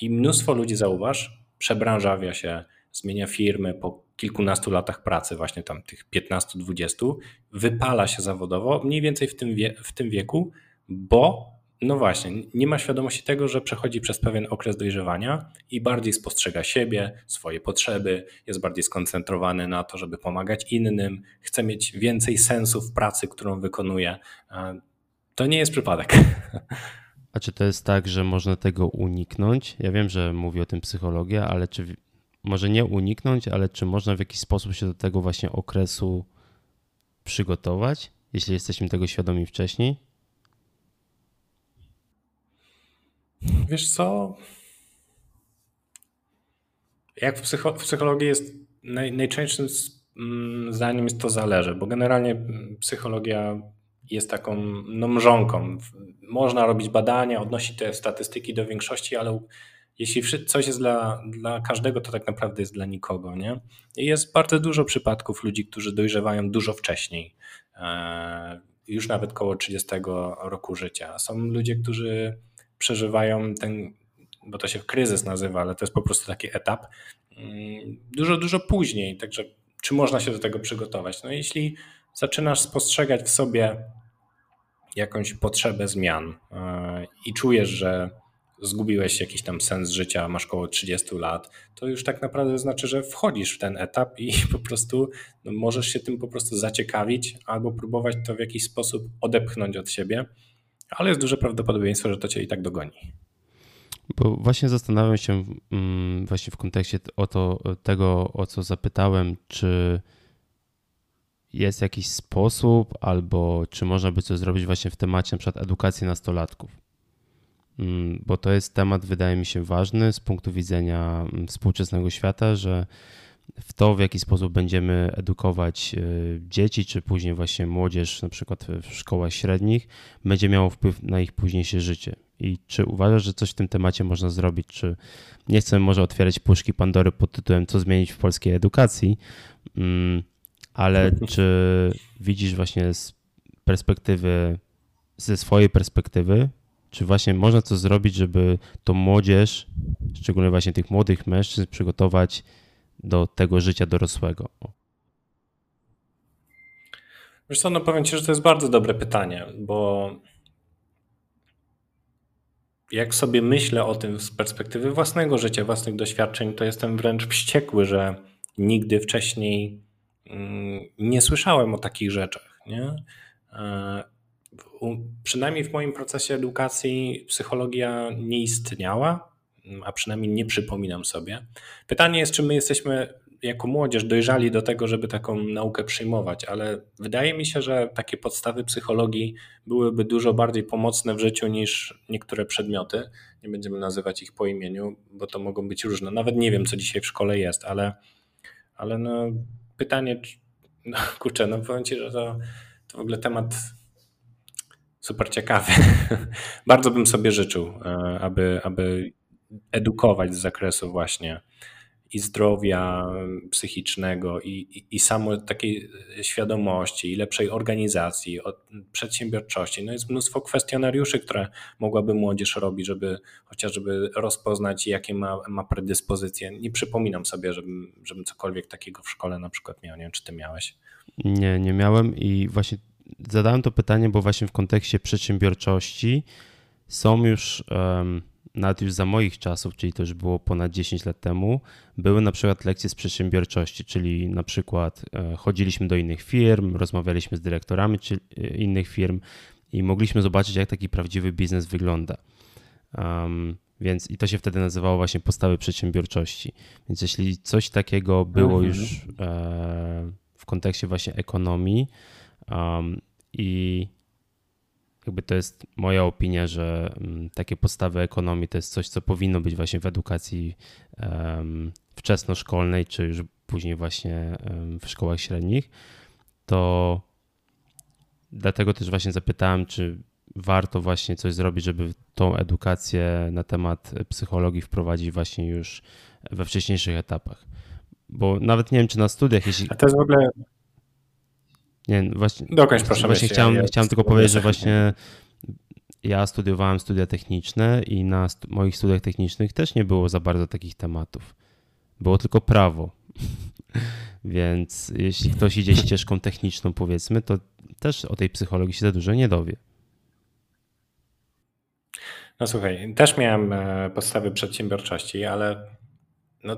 I mnóstwo ludzi, zauważ, przebranżawia się, zmienia firmy po kilkunastu latach pracy, właśnie tam tych 15-20, wypala się zawodowo mniej więcej w tym, wie, w tym wieku, bo no właśnie, nie ma świadomości tego, że przechodzi przez pewien okres dojrzewania i bardziej spostrzega siebie, swoje potrzeby, jest bardziej skoncentrowany na to, żeby pomagać innym, chce mieć więcej sensu w pracy, którą wykonuje. To nie jest przypadek.
A czy to jest tak, że można tego uniknąć? Ja wiem, że mówi o tym psychologia, ale czy może nie uniknąć, ale czy można w jakiś sposób się do tego właśnie okresu przygotować, jeśli jesteśmy tego świadomi wcześniej?
Wiesz co? Jak w, psycho w psychologii jest naj, najczęstszym mm, zdaniem jest to zależy, bo generalnie psychologia jest taką no, mrzonką. Można robić badania, odnosić te statystyki do większości, ale jeśli coś jest dla, dla każdego, to tak naprawdę jest dla nikogo. Nie? I jest bardzo dużo przypadków ludzi, którzy dojrzewają dużo wcześniej, e, już nawet koło 30 roku życia. Są ludzie, którzy przeżywają ten, bo to się kryzys nazywa, ale to jest po prostu taki etap, mm, dużo, dużo później. Także czy można się do tego przygotować? No jeśli zaczynasz spostrzegać w sobie jakąś potrzebę zmian e, i czujesz, że zgubiłeś jakiś tam sens życia, masz około 30 lat, to już tak naprawdę znaczy, że wchodzisz w ten etap i po prostu no, możesz się tym po prostu zaciekawić albo próbować to w jakiś sposób odepchnąć od siebie, ale jest duże prawdopodobieństwo, że to cię i tak dogoni.
Bo właśnie zastanawiam się mm, właśnie w kontekście o to, tego, o co zapytałem, czy jest jakiś sposób, albo czy można by coś zrobić właśnie w temacie np. edukacji nastolatków. Mm, bo to jest temat, wydaje mi się, ważny z punktu widzenia mm, współczesnego świata, że w to, w jaki sposób będziemy edukować y, dzieci, czy później właśnie młodzież, na przykład w szkołach średnich, będzie miało wpływ na ich późniejsze życie. I czy uważasz, że coś w tym temacie można zrobić? Czy nie chcemy może otwierać puszki Pandory pod tytułem Co zmienić w polskiej edukacji, mm, ale czy widzisz właśnie z perspektywy, ze swojej perspektywy, czy właśnie można coś zrobić, żeby tą młodzież, szczególnie właśnie tych młodych mężczyzn, przygotować do tego życia dorosłego?
Wiesz co, no powiem Ci, że to jest bardzo dobre pytanie, bo jak sobie myślę o tym z perspektywy własnego życia, własnych doświadczeń, to jestem wręcz wściekły, że nigdy wcześniej nie słyszałem o takich rzeczach. Nie? E, przynajmniej w moim procesie edukacji psychologia nie istniała, a przynajmniej nie przypominam sobie. Pytanie jest, czy my jesteśmy jako młodzież dojrzali do tego, żeby taką naukę przyjmować, ale wydaje mi się, że takie podstawy psychologii byłyby dużo bardziej pomocne w życiu niż niektóre przedmioty. Nie będziemy nazywać ich po imieniu, bo to mogą być różne. Nawet nie wiem, co dzisiaj w szkole jest, ale, ale no, pytanie, no kurczę, no powiem Ci, że to, to w ogóle temat super ciekawy. Bardzo bym sobie życzył, e, aby, aby edukować z zakresu właśnie i zdrowia psychicznego, i, i, i samo takiej świadomości, i lepszej organizacji, przedsiębiorczości. No jest mnóstwo kwestionariuszy, które mogłaby młodzież robić, żeby chociażby rozpoznać, jakie ma, ma predyspozycje. Nie przypominam sobie, żebym, żebym cokolwiek takiego w szkole na przykład miał. Nie wiem, czy ty miałeś?
Nie, nie miałem i właśnie zadałem to pytanie, bo właśnie w kontekście przedsiębiorczości są już, um, nawet już za moich czasów, czyli to już było ponad 10 lat temu, były na przykład lekcje z przedsiębiorczości, czyli na przykład e, chodziliśmy do innych firm, rozmawialiśmy z dyrektorami czy, e, innych firm i mogliśmy zobaczyć, jak taki prawdziwy biznes wygląda. Um, więc i to się wtedy nazywało właśnie postawy przedsiębiorczości. Więc jeśli coś takiego było mhm. już e, w kontekście właśnie ekonomii, Um, I jakby to jest moja opinia, że um, takie podstawy ekonomii to jest coś, co powinno być właśnie w edukacji wczesnoszkolnej, czy już później właśnie w szkołach średnich, to dlatego też właśnie zapytałem, czy warto właśnie coś zrobić, żeby tą edukację na temat psychologii wprowadzić właśnie już we wcześniejszych etapach. Bo nawet nie wiem, czy na studiach, jeśli.
A to jest w ogóle.
Nie, właśnie,
Dokończ proszę.
właśnie
myśli,
chciałem,
ja-
chciałem tylko powiedzieć, że właśnie ja studiowałem studia techniczne i na stu- moich studiach technicznych też nie było za bardzo takich tematów. Było tylko prawo. Więc jeśli ktoś idzie ścieżką techniczną, powiedzmy, to też o tej psychologii się za dużo nie dowie.
No słuchaj, też miałem e, podstawy przedsiębiorczości, ale no,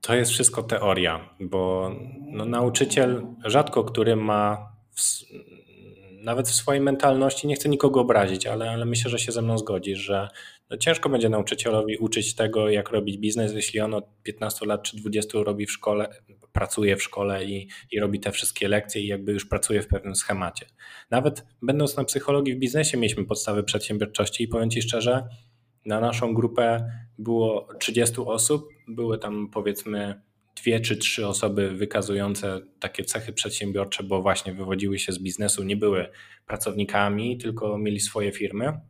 to jest wszystko teoria, bo no, nauczyciel rzadko który ma w, nawet w swojej mentalności, nie chcę nikogo obrazić, ale, ale myślę, że się ze mną zgodzi, że no, ciężko będzie nauczycielowi uczyć tego, jak robić biznes, jeśli on od 15 lat czy 20 robi w szkole, pracuje w szkole i, i robi te wszystkie lekcje i jakby już pracuje w pewnym schemacie. Nawet będąc na psychologii w biznesie mieliśmy podstawy przedsiębiorczości i powiem Ci szczerze, na naszą grupę było 30 osób, były tam powiedzmy dwie czy trzy osoby wykazujące takie cechy przedsiębiorcze, bo właśnie wywodziły się z biznesu, nie były pracownikami, tylko mieli swoje firmy,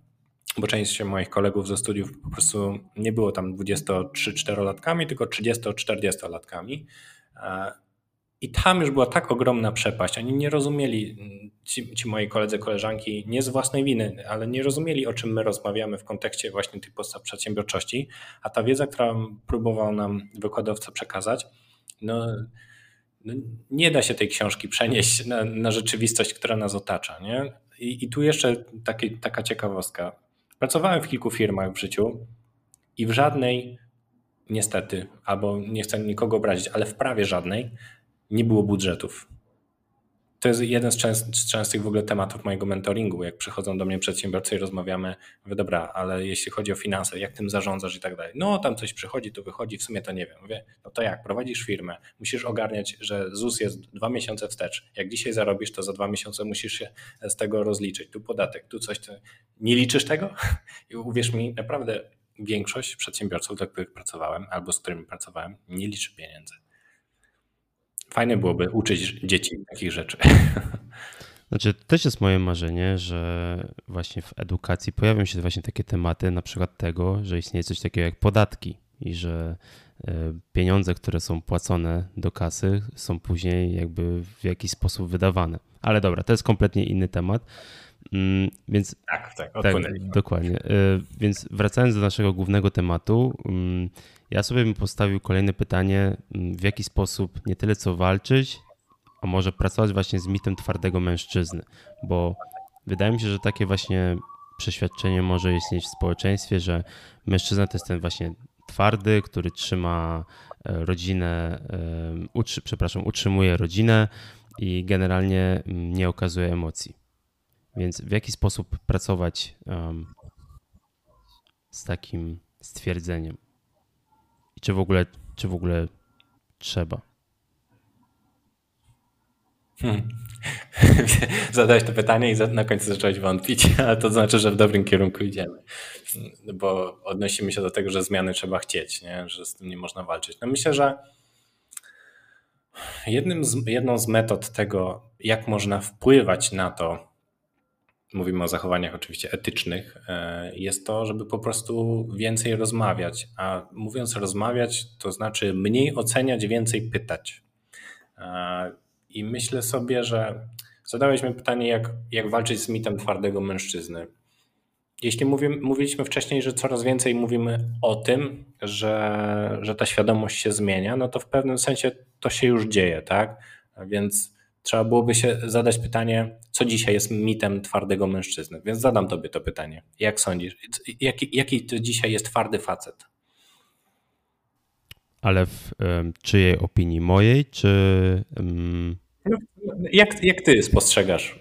bo część moich kolegów ze studiów po prostu nie było tam 23-4-latkami, tylko 30-40-latkami. I tam już była tak ogromna przepaść. Oni nie rozumieli, ci, ci moi koledzy, koleżanki, nie z własnej winy, ale nie rozumieli, o czym my rozmawiamy w kontekście właśnie tych podstaw przedsiębiorczości. A ta wiedza, którą próbował nam wykładowca przekazać, no, no nie da się tej książki przenieść na, na rzeczywistość, która nas otacza. Nie? I, I tu jeszcze taki, taka ciekawostka. Pracowałem w kilku firmach w życiu i w żadnej, niestety, albo nie chcę nikogo obrazić, ale w prawie żadnej nie było budżetów. To jest jeden z, częst, z częstych w ogóle tematów mojego mentoringu. Jak przychodzą do mnie przedsiębiorcy i rozmawiamy, mówię, dobra, ale jeśli chodzi o finanse, jak tym zarządzasz i tak dalej. No, tam coś przychodzi, to wychodzi, w sumie to nie wiem. Mówię, no to jak, prowadzisz firmę, musisz ogarniać, że ZUS jest dwa miesiące wstecz. Jak dzisiaj zarobisz, to za dwa miesiące musisz się z tego rozliczyć. Tu podatek, tu coś. Nie liczysz tego? I uwierz mi, naprawdę większość przedsiębiorców, dla których pracowałem albo z którymi pracowałem, nie liczy pieniędzy. Fajne byłoby uczyć dzieci takich rzeczy.
Znaczy, to też jest moje marzenie, że właśnie w edukacji pojawią się właśnie takie tematy, na przykład tego, że istnieje coś takiego jak podatki i że e, pieniądze, które są płacone do kasy, są później jakby w jakiś sposób wydawane. Ale dobra, to jest kompletnie inny temat. Mm, Więc
Tak, tak,
tak, dokładnie. Y, Więc wracając do naszego głównego tematu, mm, ja sobie bym postawił kolejne pytanie, mm, w jaki sposób nie tyle co walczyć, a może pracować właśnie z mitem twardego mężczyzny, bo wydaje mi się, że takie właśnie przeświadczenie może istnieć w społeczeństwie, że mężczyzna to jest ten właśnie twardy, który trzyma e, rodzinę, e, utrzy, przepraszam, utrzymuje rodzinę i generalnie nie okazuje emocji. Więc w jaki sposób pracować um, z takim stwierdzeniem? I czy w ogóle, czy w ogóle trzeba?
Hmm. Zadałeś to pytanie i na końcu zacząłeś wątpić, ale to znaczy, że w dobrym kierunku idziemy. Bo odnosimy się do tego, że zmiany trzeba chcieć, nie? że z tym nie można walczyć. No myślę, że jednym z, jedną z metod tego, jak można wpływać na to, mówimy o zachowaniach oczywiście etycznych, e, jest to, żeby po prostu więcej rozmawiać. A mówiąc rozmawiać, to znaczy mniej oceniać, więcej pytać. E, I myślę sobie, że zadałeś mi pytanie, jak, jak walczyć z mitem twardego mężczyzny. Jeśli mówimy, mówiliśmy wcześniej, że coraz więcej mówimy o tym, że, że ta świadomość się zmienia, no to w pewnym sensie to się już dzieje, tak? Więc trzeba byłoby się zadać pytanie, co dzisiaj jest mitem twardego mężczyzny. Więc zadam tobie to pytanie. Jak sądzisz, jaki, jaki to dzisiaj jest twardy facet?
Ale w em, czyjej opinii? Mojej, czy... em,
Jak, jak ty spostrzegasz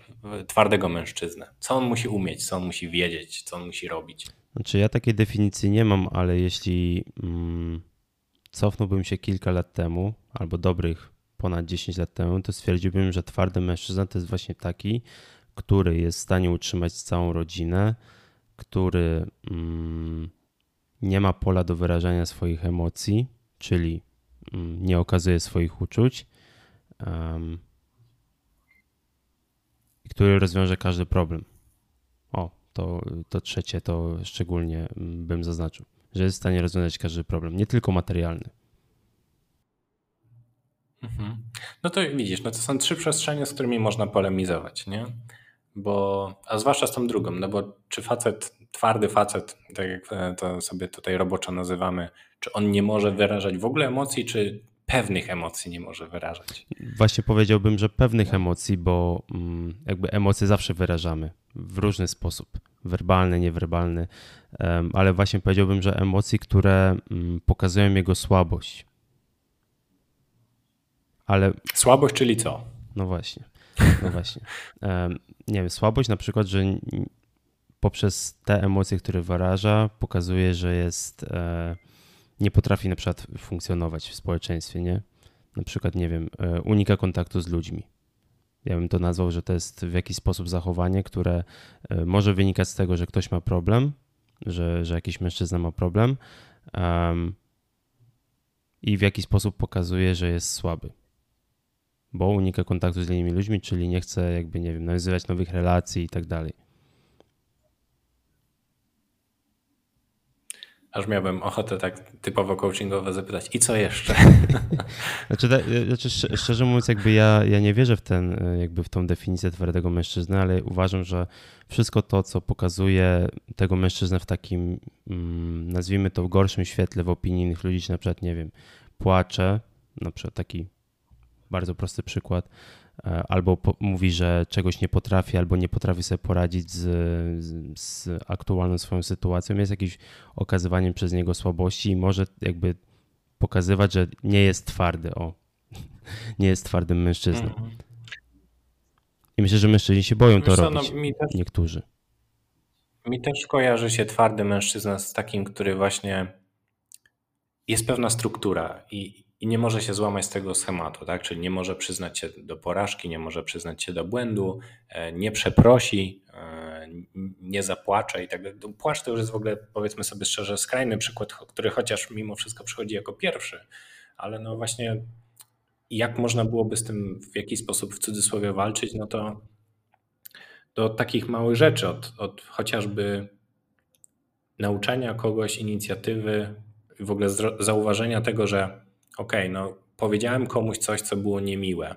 twardego mężczyznę? Co on musi umieć, co on musi wiedzieć, co on musi robić?
Znaczy, ja takiej definicji nie mam, ale jeśli mm, cofnąłbym się kilka lat temu, albo dobrych ponad 10 lat temu, to stwierdziłbym, że twardy mężczyzna to jest właśnie taki, który jest w stanie utrzymać całą rodzinę, który mm, nie ma pola do wyrażania swoich emocji, czyli mm, nie okazuje swoich uczuć. em, który rozwiąże każdy problem. O, to, to trzecie to szczególnie mm, bym zaznaczył, że jest w stanie rozwiązać każdy problem, nie tylko materialny.
Mhm. No to widzisz, no to są trzy przestrzenie, z którymi można polemizować, nie? Bo, a zwłaszcza z tą drugą, no bo czy facet, twardy facet, tak jak e, to sobie tutaj roboczo nazywamy, czy on nie może wyrażać w ogóle emocji, czy pewnych emocji nie może wyrażać?
Właśnie powiedziałbym, że pewnych emocji, bo mm, jakby emocje zawsze wyrażamy w różny sposób, werbalny, niewerbalny, ale właśnie powiedziałbym, że emocji, które mm, pokazują jego słabość. Ale...
Słabość, czyli co?
No właśnie, no właśnie. Nie wiem, słabość na przykład, że poprzez te emocje, które wyraża, pokazuje, że jest e, nie potrafi na przykład funkcjonować w społeczeństwie, nie? Na przykład, nie wiem, e, unika kontaktu z ludźmi. Ja bym to nazwał, że to jest w jakiś sposób zachowanie, które e, może wynikać z tego, że ktoś ma problem, że, że jakiś mężczyzna ma problem um, i w jakiś sposób pokazuje, że jest słaby. Bo unika kontaktu z innymi ludźmi, czyli nie chce jakby, nie wiem, nawiązywać nowych relacji i tak dalej.
Aż miałbym ochotę tak typowo coachingowo zapytać, i co jeszcze?
Znaczy, znaczy, szczerze mówiąc, jakby ja, ja nie wierzę w ten, jakby w tą definicję twardego mężczyzny, ale uważam, że wszystko to, co pokazuje tego mężczyznę w takim, mm, nazwijmy to w gorszym świetle w opinii innych ludzi, czy na przykład, nie wiem, płacze, na przykład taki bardzo prosty przykład, E, albo po, mówi, że czegoś nie potrafi, albo nie potrafi sobie poradzić z, z, z, aktualną swoją sytuacją, jest jakimś okazywaniem przez niego słabości i może jakby pokazywać, że nie jest twardy, o, nie jest twardym mężczyzną. Mhm. I myślę, że mężczyźni się boją to no, robić, no, też, niektórzy.
Mi też kojarzy się twardy mężczyzna z takim, który właśnie jest pewna struktura i, i nie może się złamać z tego schematu, tak? Czyli nie może przyznać się do porażki, nie może przyznać się do błędu, e, nie przeprosi, e, nie zapłacze i tak dalej. Płacz to już jest w ogóle, powiedzmy sobie szczerze, skrajny przykład, który chociaż mimo wszystko przychodzi jako pierwszy, ale no właśnie jak można byłoby z tym w jakiś sposób w cudzysłowie walczyć, no to do takich małych rzeczy, od, od chociażby nauczania kogoś inicjatywy, w ogóle zauważenia tego, że okej, okay, no powiedziałem komuś coś, co było niemiłe.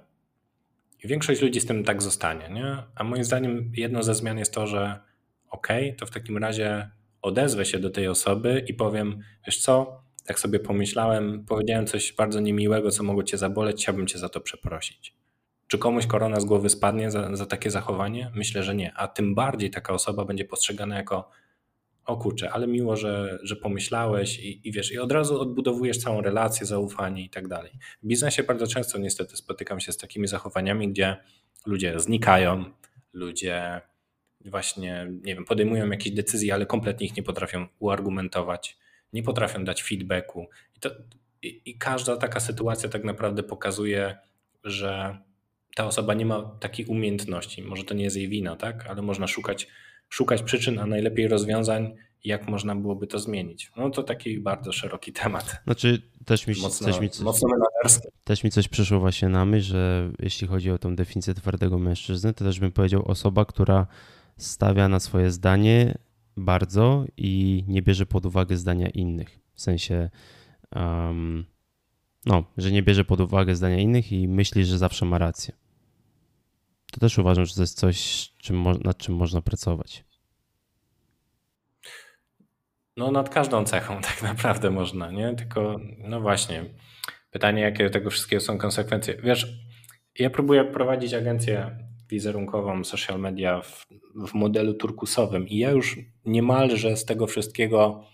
I większość ludzi z tym tak zostanie, nie? A moim zdaniem jedną ze zmian jest to, że okej, okay, to w takim razie odezwę się do tej osoby i powiem, wiesz co, tak sobie pomyślałem, powiedziałem coś bardzo niemiłego, co mogło cię zaboleć, chciałbym cię za to przeprosić. Czy komuś korona z głowy spadnie za, za takie zachowanie? Myślę, że nie. A tym bardziej taka osoba będzie postrzegana jako o kurczę, ale miło, że, że pomyślałeś i, i wiesz, i od razu odbudowujesz całą relację, zaufanie i tak dalej. W biznesie bardzo często niestety spotykam się z takimi zachowaniami, gdzie ludzie znikają, ludzie właśnie, nie wiem, podejmują jakieś decyzje, ale kompletnie ich nie potrafią uargumentować, nie potrafią dać feedbacku. I, to, i, i każda taka sytuacja tak naprawdę pokazuje, że ta osoba nie ma takiej umiejętności. Może to nie jest jej wina, tak? Ale można szukać szukać przyczyn, a najlepiej rozwiązań, jak można byłoby to zmienić. No to taki bardzo szeroki temat.
Znaczy też mi, mocno, też mi, coś, też mi coś przyszło właśnie na myśl, że jeśli chodzi o tą definicję twardego mężczyzny, to też bym powiedział osoba, która stawia na swoje zdanie bardzo i nie bierze pod uwagę zdania innych. W sensie, um, no, że nie bierze pod uwagę zdania innych i myśli, że zawsze ma rację to też uważam, że to jest coś, nad czym można pracować.
No nad każdą cechą tak naprawdę można, nie? Tylko, no właśnie, pytanie, jakie tego wszystkiego są konsekwencje. Wiesz, ja próbuję prowadzić agencję wizerunkową, social media w, w modelu turkusowym i ja już niemalże z tego wszystkiego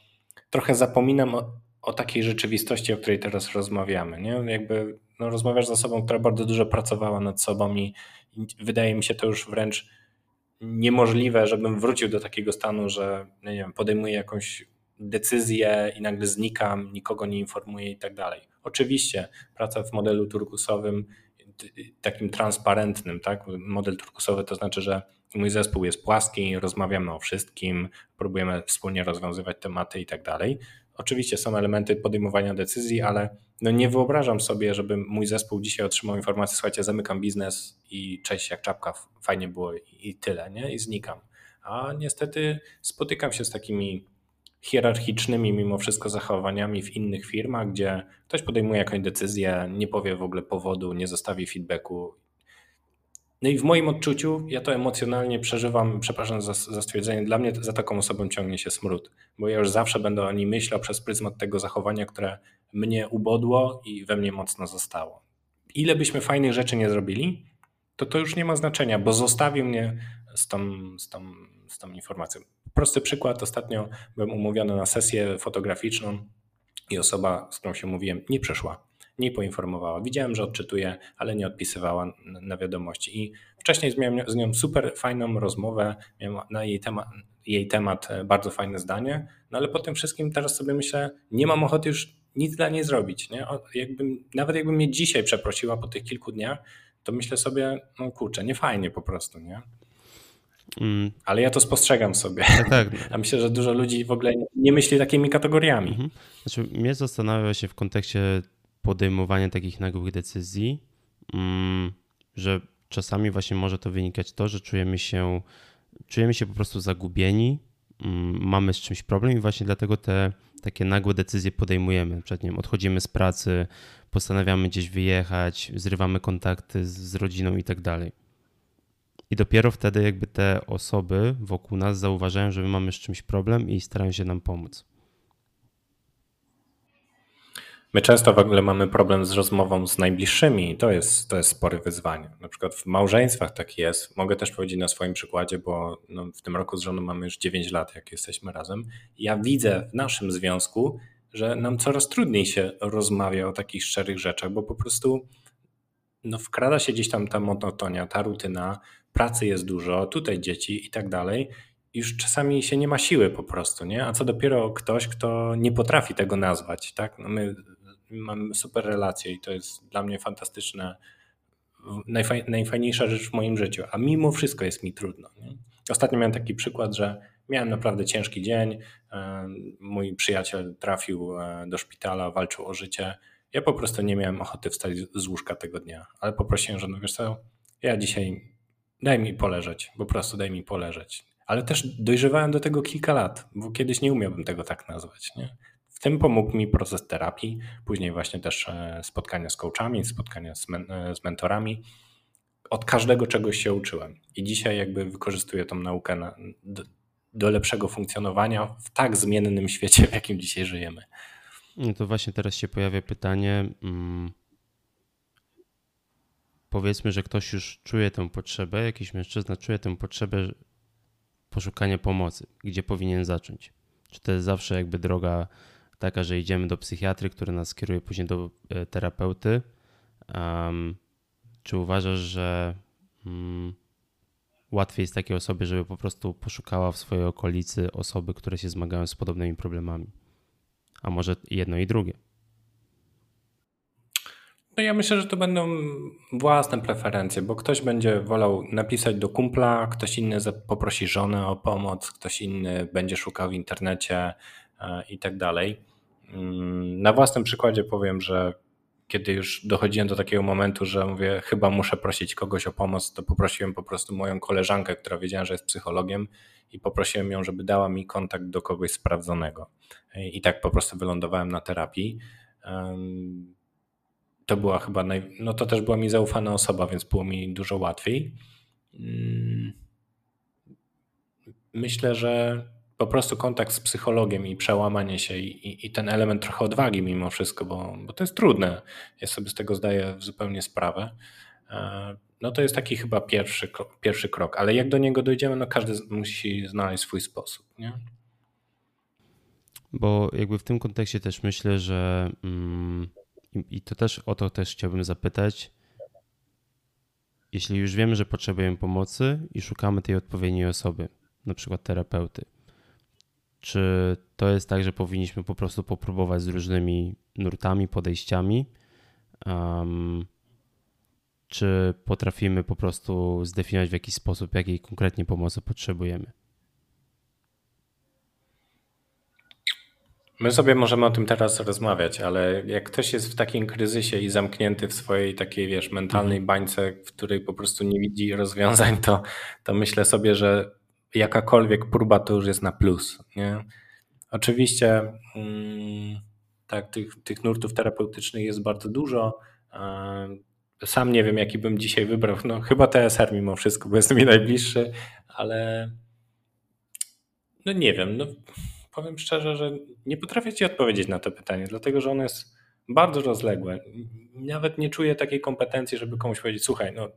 trochę zapominam o, o takiej rzeczywistości, o której teraz rozmawiamy, nie? Jakby no, rozmawiasz z osobą, która bardzo dużo pracowała nad sobą i, wydaje mi się to już wręcz niemożliwe, żebym wrócił do takiego stanu, że nie wiem, podejmuję jakąś decyzję i nagle znikam, nikogo nie informuję i tak dalej. Oczywiście praca w modelu turkusowym, takim transparentnym, tak? Model turkusowy to znaczy, że mój zespół jest płaski, rozmawiamy o wszystkim, próbujemy wspólnie rozwiązywać tematy i tak dalej. Oczywiście są elementy podejmowania decyzji, ale no nie wyobrażam sobie, żeby mój zespół dzisiaj otrzymał informację, słuchajcie, zamykam biznes i cześć jak czapka, fajnie było i tyle, nie? I znikam. A niestety spotykam się z takimi hierarchicznymi mimo wszystko zachowaniami w innych firmach, gdzie ktoś podejmuje jakąś decyzję, nie powie w ogóle powodu, nie zostawi feedbacku. No i w moim odczuciu ja to emocjonalnie przeżywam, przepraszam za, za stwierdzenie, dla mnie za taką osobą ciągnie się smród, bo ja już zawsze będę o niej myślał przez pryzmat tego zachowania, które mnie ubodło i we mnie mocno zostało. Ile byśmy fajnych rzeczy nie zrobili, to to już nie ma znaczenia, bo zostawił mnie z tą, z tą, z tą informacją. Prosty przykład, ostatnio byłem umówiony na sesję fotograficzną i osoba, z którą się mówiłem, nie przyszła, nie poinformowała. Widziałem, że odczytuje, ale nie odpisywała na wiadomości. I wcześniej miałem z nią super fajną rozmowę, miałem na jej temat, jej temat bardzo fajne zdanie, no ale po tym wszystkim teraz sobie myślę, nie mam ochoty już nic dla niej zrobić. Nie? Jakbym, nawet jakby mnie dzisiaj przeprosiła po tych kilku dniach, to myślę sobie, no kurczę, nie fajnie po prostu, nie? Mm. Ale ja to spostrzegam sobie. Tak, tak. A myślę, że dużo ludzi w ogóle nie myśli takimi kategoriami. Mhm.
Znaczy, mnie zastanawia się w kontekście podejmowania takich nagłych decyzji, mm, że czasami właśnie może to wynikać to, że czujemy się, czujemy się po prostu zagubieni, mm, mamy z czymś problem i właśnie dlatego te takie nagłe decyzje podejmujemy. Przed nim odchodzimy z pracy, postanawiamy gdzieś wyjechać, zrywamy kontakty z, z rodziną i tak dalej. I dopiero wtedy jakby te osoby wokół nas zauważają, że my mamy z czymś problem i starają się nam pomóc.
My często w ogóle mamy problem z rozmową z najbliższymi i to jest, to jest spory wyzwanie. Na przykład w małżeństwach tak jest. Mogę też powiedzieć na swoim przykładzie, bo no w tym roku z żoną mamy już 9 lat, jak jesteśmy razem. Ja widzę w naszym związku, że nam coraz trudniej się rozmawia o takich szczerych rzeczach, bo po prostu no, wkrada się gdzieś tam ta monotonia, ta rutyna, pracy jest dużo, tutaj dzieci i tak dalej. Już czasami się nie ma siły po prostu, nie? A co dopiero ktoś, kto nie potrafi tego nazwać, tak? No my mamy super relacje i to jest dla mnie fantastyczne, najfaj, najfajniejsza rzecz w moim życiu, a mimo wszystko jest mi trudno. Nie? Ostatnio miałem taki przykład, że miałem naprawdę ciężki dzień, mój przyjaciel trafił e, do szpitala, walczył o życie, ja po prostu nie miałem ochoty wstać z łóżka tego dnia, ale poprosiłem żonę, wiesz co, ja dzisiaj daj mi poleżeć, po prostu daj mi poleżeć. Ale też dojrzewałem do tego kilka lat, bo kiedyś nie umiałbym tego tak nazwać. Nie? W tym pomógł mi proces terapii, później właśnie też e, spotkania z coachami, spotkania z, men e, z mentorami. Od każdego czegoś się uczyłem i dzisiaj jakby wykorzystuję tą naukę na, do, do lepszego funkcjonowania w tak zmiennym świecie, w jakim dzisiaj żyjemy.
No to właśnie teraz się pojawia pytanie. Hmm, powiedzmy, że ktoś już czuje tę potrzebę, jakiś mężczyzna czuje tę potrzebę poszukania pomocy. Gdzie powinien zacząć? Czy to jest zawsze jakby droga taka, że idziemy do psychiatry, który nas kieruje później do e, terapeuty? Um, czy uważasz, że um, łatwiej jest takiej osobie, żeby po prostu poszukała w swojej okolicy osoby, które się zmagają z podobnymi problemami? A może jedno i drugie?
No ja myślę, że to będą własne preferencje, bo ktoś będzie wolał napisać do kumpla, ktoś inny poprosi żonę o pomoc, ktoś inny będzie szukał w internecie i tak dalej. Mm, na własnym przykładzie powiem, że kiedy już dochodziłem do takiego momentu, że mówię, chyba muszę prosić kogoś o pomoc, to poprosiłem po prostu moją koleżankę, która wiedziała, że jest psychologiem, i poprosiłem ją, żeby dała mi kontakt do kogoś sprawdzonego. I tak po prostu wylądowałem na terapii. To była chyba, naj... no to też była mi zaufana osoba, więc było mi dużo łatwiej. Mm, myślę, że po prostu kontakt z psychologiem i przełamanie się i, i, ten element trochę odwagi mimo wszystko, bo, bo to jest trudne. Ja sobie z tego zdaję zupełnie sprawę. E, no to jest taki chyba pierwszy, pierwszy krok, ale jak do niego dojdziemy, no każdy musi znaleźć swój sposób, nie?
Bo jakby w tym kontekście też myślę, że mm, i to też o to też chciałbym zapytać. Jeśli już wiemy, że potrzebujemy pomocy i szukamy tej odpowiedniej osoby, na przykład terapeuty, czy to jest tak, że powinniśmy po prostu popróbować z różnymi nurtami, podejściami? Um, czy potrafimy po prostu zdefiniować w jakiś sposób, jakiej konkretnie pomocy potrzebujemy?
My sobie możemy o tym teraz rozmawiać, ale jak ktoś jest w takim kryzysie i zamknięty w swojej takiej, wiesz, mentalnej bańce, w której po prostu nie widzi rozwiązań, to, to myślę sobie, że jakakolwiek próba to już jest na plus. Nie? Oczywiście mm, tak, tych, tych nurtów terapeutycznych jest bardzo dużo. Sam nie wiem, jaki bym dzisiaj wybrał. No, chyba TSR mimo wszystko, bo jest mi najbliższy, ale no nie wiem. No, powiem szczerze, że nie potrafię Ci odpowiedzieć na to pytanie, dlatego że ono jest bardzo rozległe. Nawet nie czuję takiej kompetencji, żeby komuś powiedzieć: Słuchaj, no,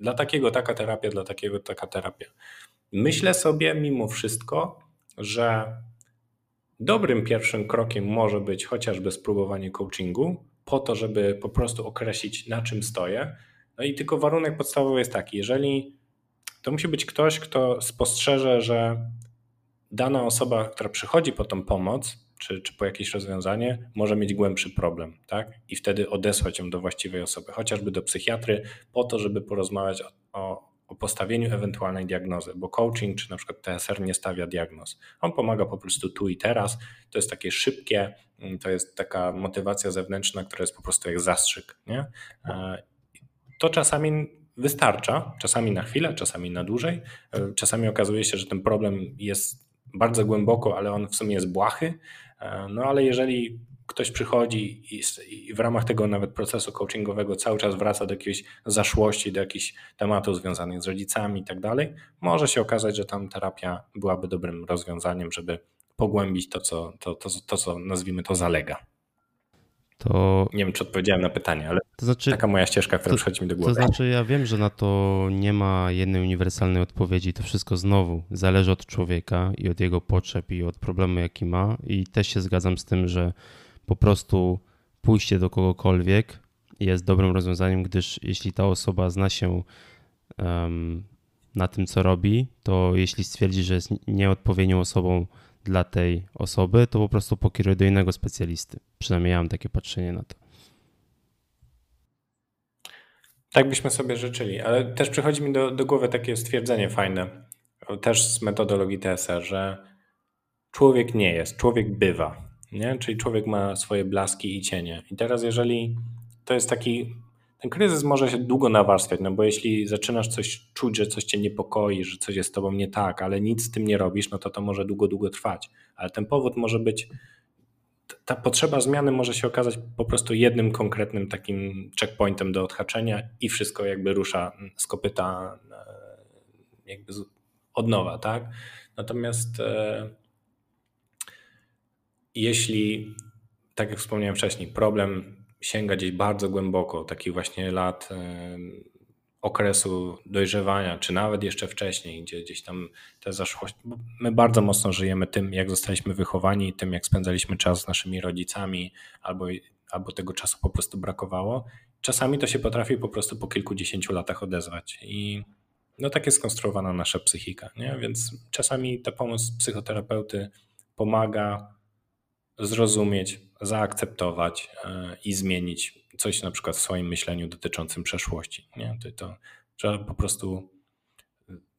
dla takiego taka terapia, dla takiego taka terapia. Myślę sobie mimo wszystko, że dobrym pierwszym krokiem może być chociażby spróbowanie coachingu, po to, żeby po prostu określić, na czym stoję. No i tylko warunek podstawowy jest taki: jeżeli to musi być ktoś, kto spostrzeże, że dana osoba, która przychodzi po tą pomoc, czy, czy po jakieś rozwiązanie, może mieć głębszy problem, tak? I wtedy odesłać ją do właściwej osoby, chociażby do psychiatry, po to, żeby porozmawiać o, o, o postawieniu ewentualnej diagnozy, bo coaching czy na przykład TSR nie stawia diagnoz. On pomaga po prostu tu i teraz. To jest takie szybkie, mm, to jest taka motywacja zewnętrzna, która jest po prostu jak zastrzyk, nie? E, to czasami wystarcza, czasami na chwilę, czasami na dłużej. E, czasami okazuje się, że ten problem jest bardzo głęboko, ale on w sumie jest błahy. E, no ale jeżeli ktoś przychodzi i, i, w ramach tego nawet procesu coachingowego cały czas wraca do jakiejś zaszłości, do jakichś tematów związanych z rodzicami i tak dalej, może się okazać, że tam terapia byłaby dobrym rozwiązaniem, żeby pogłębić to, co, to, to, to, co nazwijmy to zalega. To... Nie wiem, czy odpowiedziałem na pytanie, ale to znaczy, taka moja ścieżka, która to, przychodzi mi do głowy.
To znaczy, ja wiem, że na to nie ma jednej uniwersalnej odpowiedzi. To wszystko znowu zależy od człowieka i od jego potrzeb i od problemu, jaki ma. I też się zgadzam z tym, że po prostu pójście do kogokolwiek jest dobrym rozwiązaniem, gdyż jeśli ta osoba zna się um, na tym, co robi, to jeśli stwierdzi, że jest nieodpowiednią osobą dla tej osoby, to po prostu pokieruje do innego specjalisty. Przynajmniej ja mam takie patrzenie na to.
Tak byśmy sobie życzyli, ale też przychodzi mi do, do głowy takie stwierdzenie fajne, też z metodologii TSR, że człowiek nie jest, człowiek bywa, nie? czyli człowiek ma swoje blaski i cienie. I teraz jeżeli to jest taki ten kryzys może się długo nawarstwiać, no bo jeśli zaczynasz coś czuć, że coś cię niepokoi, że coś jest z tobą nie tak, ale nic z tym nie robisz, no to to może długo, długo trwać. Ale ten powód może być, ta potrzeba zmiany może się okazać po prostu jednym konkretnym takim checkpointem do odhaczenia i wszystko jakby rusza z kopyta e, jakby od nowa, tak? Natomiast e, jeśli, tak jak wspomniałem wcześniej, problem sięga gdzieś bardzo głęboko, takich właśnie lat okresu dojrzewania, czy nawet jeszcze wcześniej, gdzie gdzieś tam te zaszłości. My bardzo mocno żyjemy tym, jak zostaliśmy wychowani, tym, jak spędzaliśmy czas z naszymi rodzicami, albo, albo tego czasu po prostu brakowało. Czasami to się potrafi po prostu po kilkudziesięciu latach odezwać. I no tak jest skonstruowana nasza psychika, nie? Więc czasami ta pomoc psychoterapeuty pomaga zrozumieć, zaakceptować e, i zmienić coś na przykład w swoim myśleniu dotyczącym przeszłości. Nie? To, to trzeba po prostu,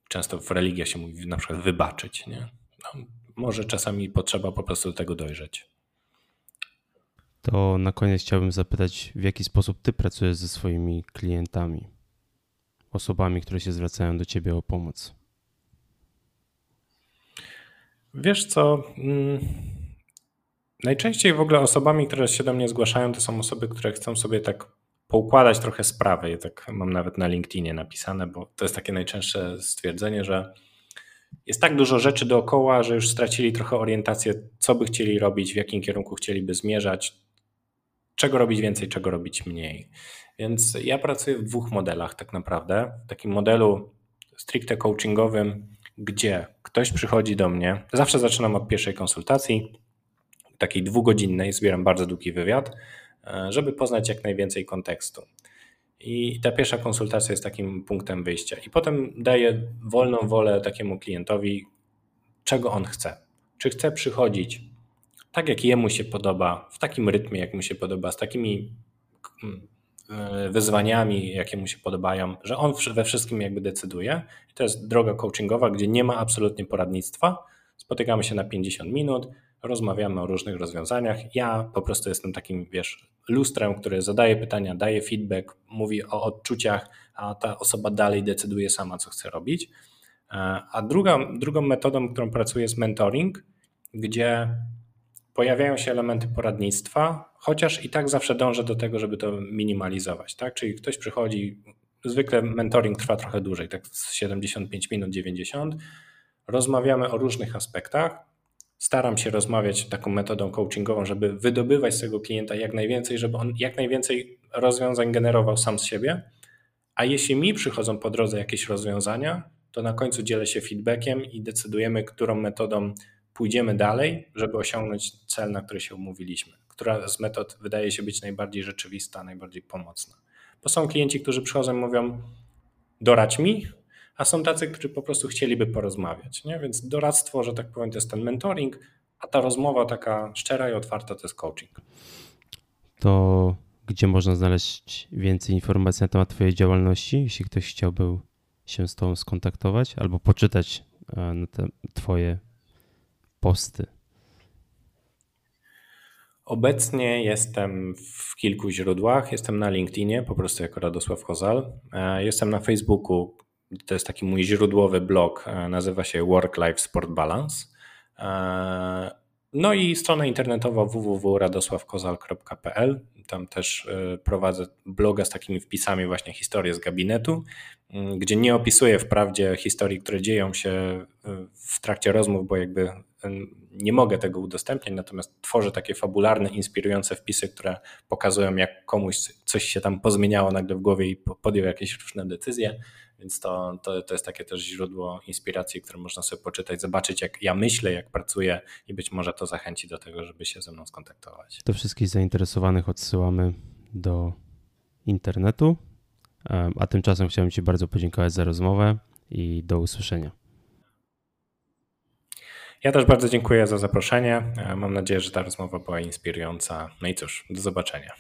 często w religiach się mówi na przykład wybaczyć. Nie? No, może czasami potrzeba po prostu do tego dojrzeć.
To na koniec chciałbym zapytać, w jaki sposób ty pracujesz ze swoimi klientami, osobami, które się zwracają do ciebie o pomoc?
Wiesz co? Mm, Najczęściej w ogóle osobami, które się do mnie zgłaszają, to są osoby, które chcą sobie tak poukładać trochę sprawy. Ja tak mam nawet na LinkedInie napisane, bo to jest takie najczęstsze stwierdzenie, że jest tak dużo rzeczy dookoła, że już stracili trochę orientację, co by chcieli robić, w jakim kierunku chcieliby zmierzać, czego robić więcej, czego robić mniej. Więc ja pracuję w dwóch modelach tak naprawdę. W takim modelu stricte coachingowym, gdzie ktoś przychodzi do mnie, zawsze zaczynam od pierwszej konsultacji, takiej dwugodzinnej, zbieram bardzo długi wywiad, e, żeby poznać jak najwięcej kontekstu. I ta pierwsza konsultacja jest takim punktem wyjścia. I potem daję wolną wolę takiemu klientowi, czego on chce. Czy chce przychodzić tak, jak jemu się podoba, w takim rytmie, jak mu się podoba, z takimi mm, e, wyzwaniami, jakie mu się podobają, że on we wszystkim jakby decyduje. I to jest droga coachingowa, gdzie nie ma absolutnie poradnictwa. Spotykamy się na 50 minut, rozmawiamy o różnych rozwiązaniach. Ja po prostu jestem takim, wiesz, lustrem, który zadaje pytania, daje feedback, mówi o odczuciach, a ta osoba dalej decyduje sama, co chce robić. E, a druga, drugą metodą, którą pracuję, jest mentoring, gdzie pojawiają się elementy poradnictwa, chociaż i tak zawsze dążę do tego, żeby to minimalizować. Tak? Czyli ktoś przychodzi, zwykle mentoring trwa trochę dłużej, tak 75 minut, 90. Rozmawiamy o różnych aspektach. Staram się rozmawiać taką metodą coachingową, żeby wydobywać z tego klienta jak najwięcej, żeby on jak najwięcej rozwiązań generował sam z siebie. A jeśli mi przychodzą po drodze jakieś rozwiązania, to na końcu dzielę się feedbackiem i decydujemy, którą metodą pójdziemy dalej, żeby osiągnąć cel, na który się umówiliśmy. Która z metod wydaje się być najbardziej rzeczywista, najbardziej pomocna. Bo są klienci, którzy przychodzą i mówią: doradź mi, a są tacy, którzy po prostu chcieliby porozmawiać. Nie? Więc doradztwo, że tak powiem, to jest ten mentoring, a ta rozmowa taka szczera i otwarta to jest coaching.
To gdzie można znaleźć więcej informacji na temat Twojej działalności, jeśli ktoś chciałby się z Tobą skontaktować albo poczytać e, na te Twoje posty?
Obecnie jestem w kilku źródłach. Jestem na LinkedInie, po prostu jako Radosław Kozal. E, jestem na Facebooku. To jest taki mój źródłowy blog. E, nazywa się Work Life Sport Balance. No i strona internetowa www.radosławkozal.pl. Tam też e, prowadzę bloga z takimi wpisami właśnie historie z gabinetu, mm, gdzie nie opisuję wprawdzie historii, które dzieją się e, w trakcie rozmów, bo jakby nie mogę tego udostępniać, natomiast tworzę takie fabularne, inspirujące wpisy, które pokazują, jak komuś coś się tam pozmieniało nagle w głowie i podjął jakieś różne decyzje. Więc to, to, to jest takie też źródło inspiracji, które można sobie poczytać, zobaczyć, jak ja myślę, jak pracuję, i być może to zachęci do tego, żeby się ze mną skontaktować.
Do wszystkich zainteresowanych odsyłamy do internetu. A tymczasem chciałem Ci bardzo podziękować za rozmowę i do usłyszenia.
Ja też bardzo dziękuję za zaproszenie. Mam nadzieję, że ta rozmowa była inspirująca. No i cóż, do zobaczenia.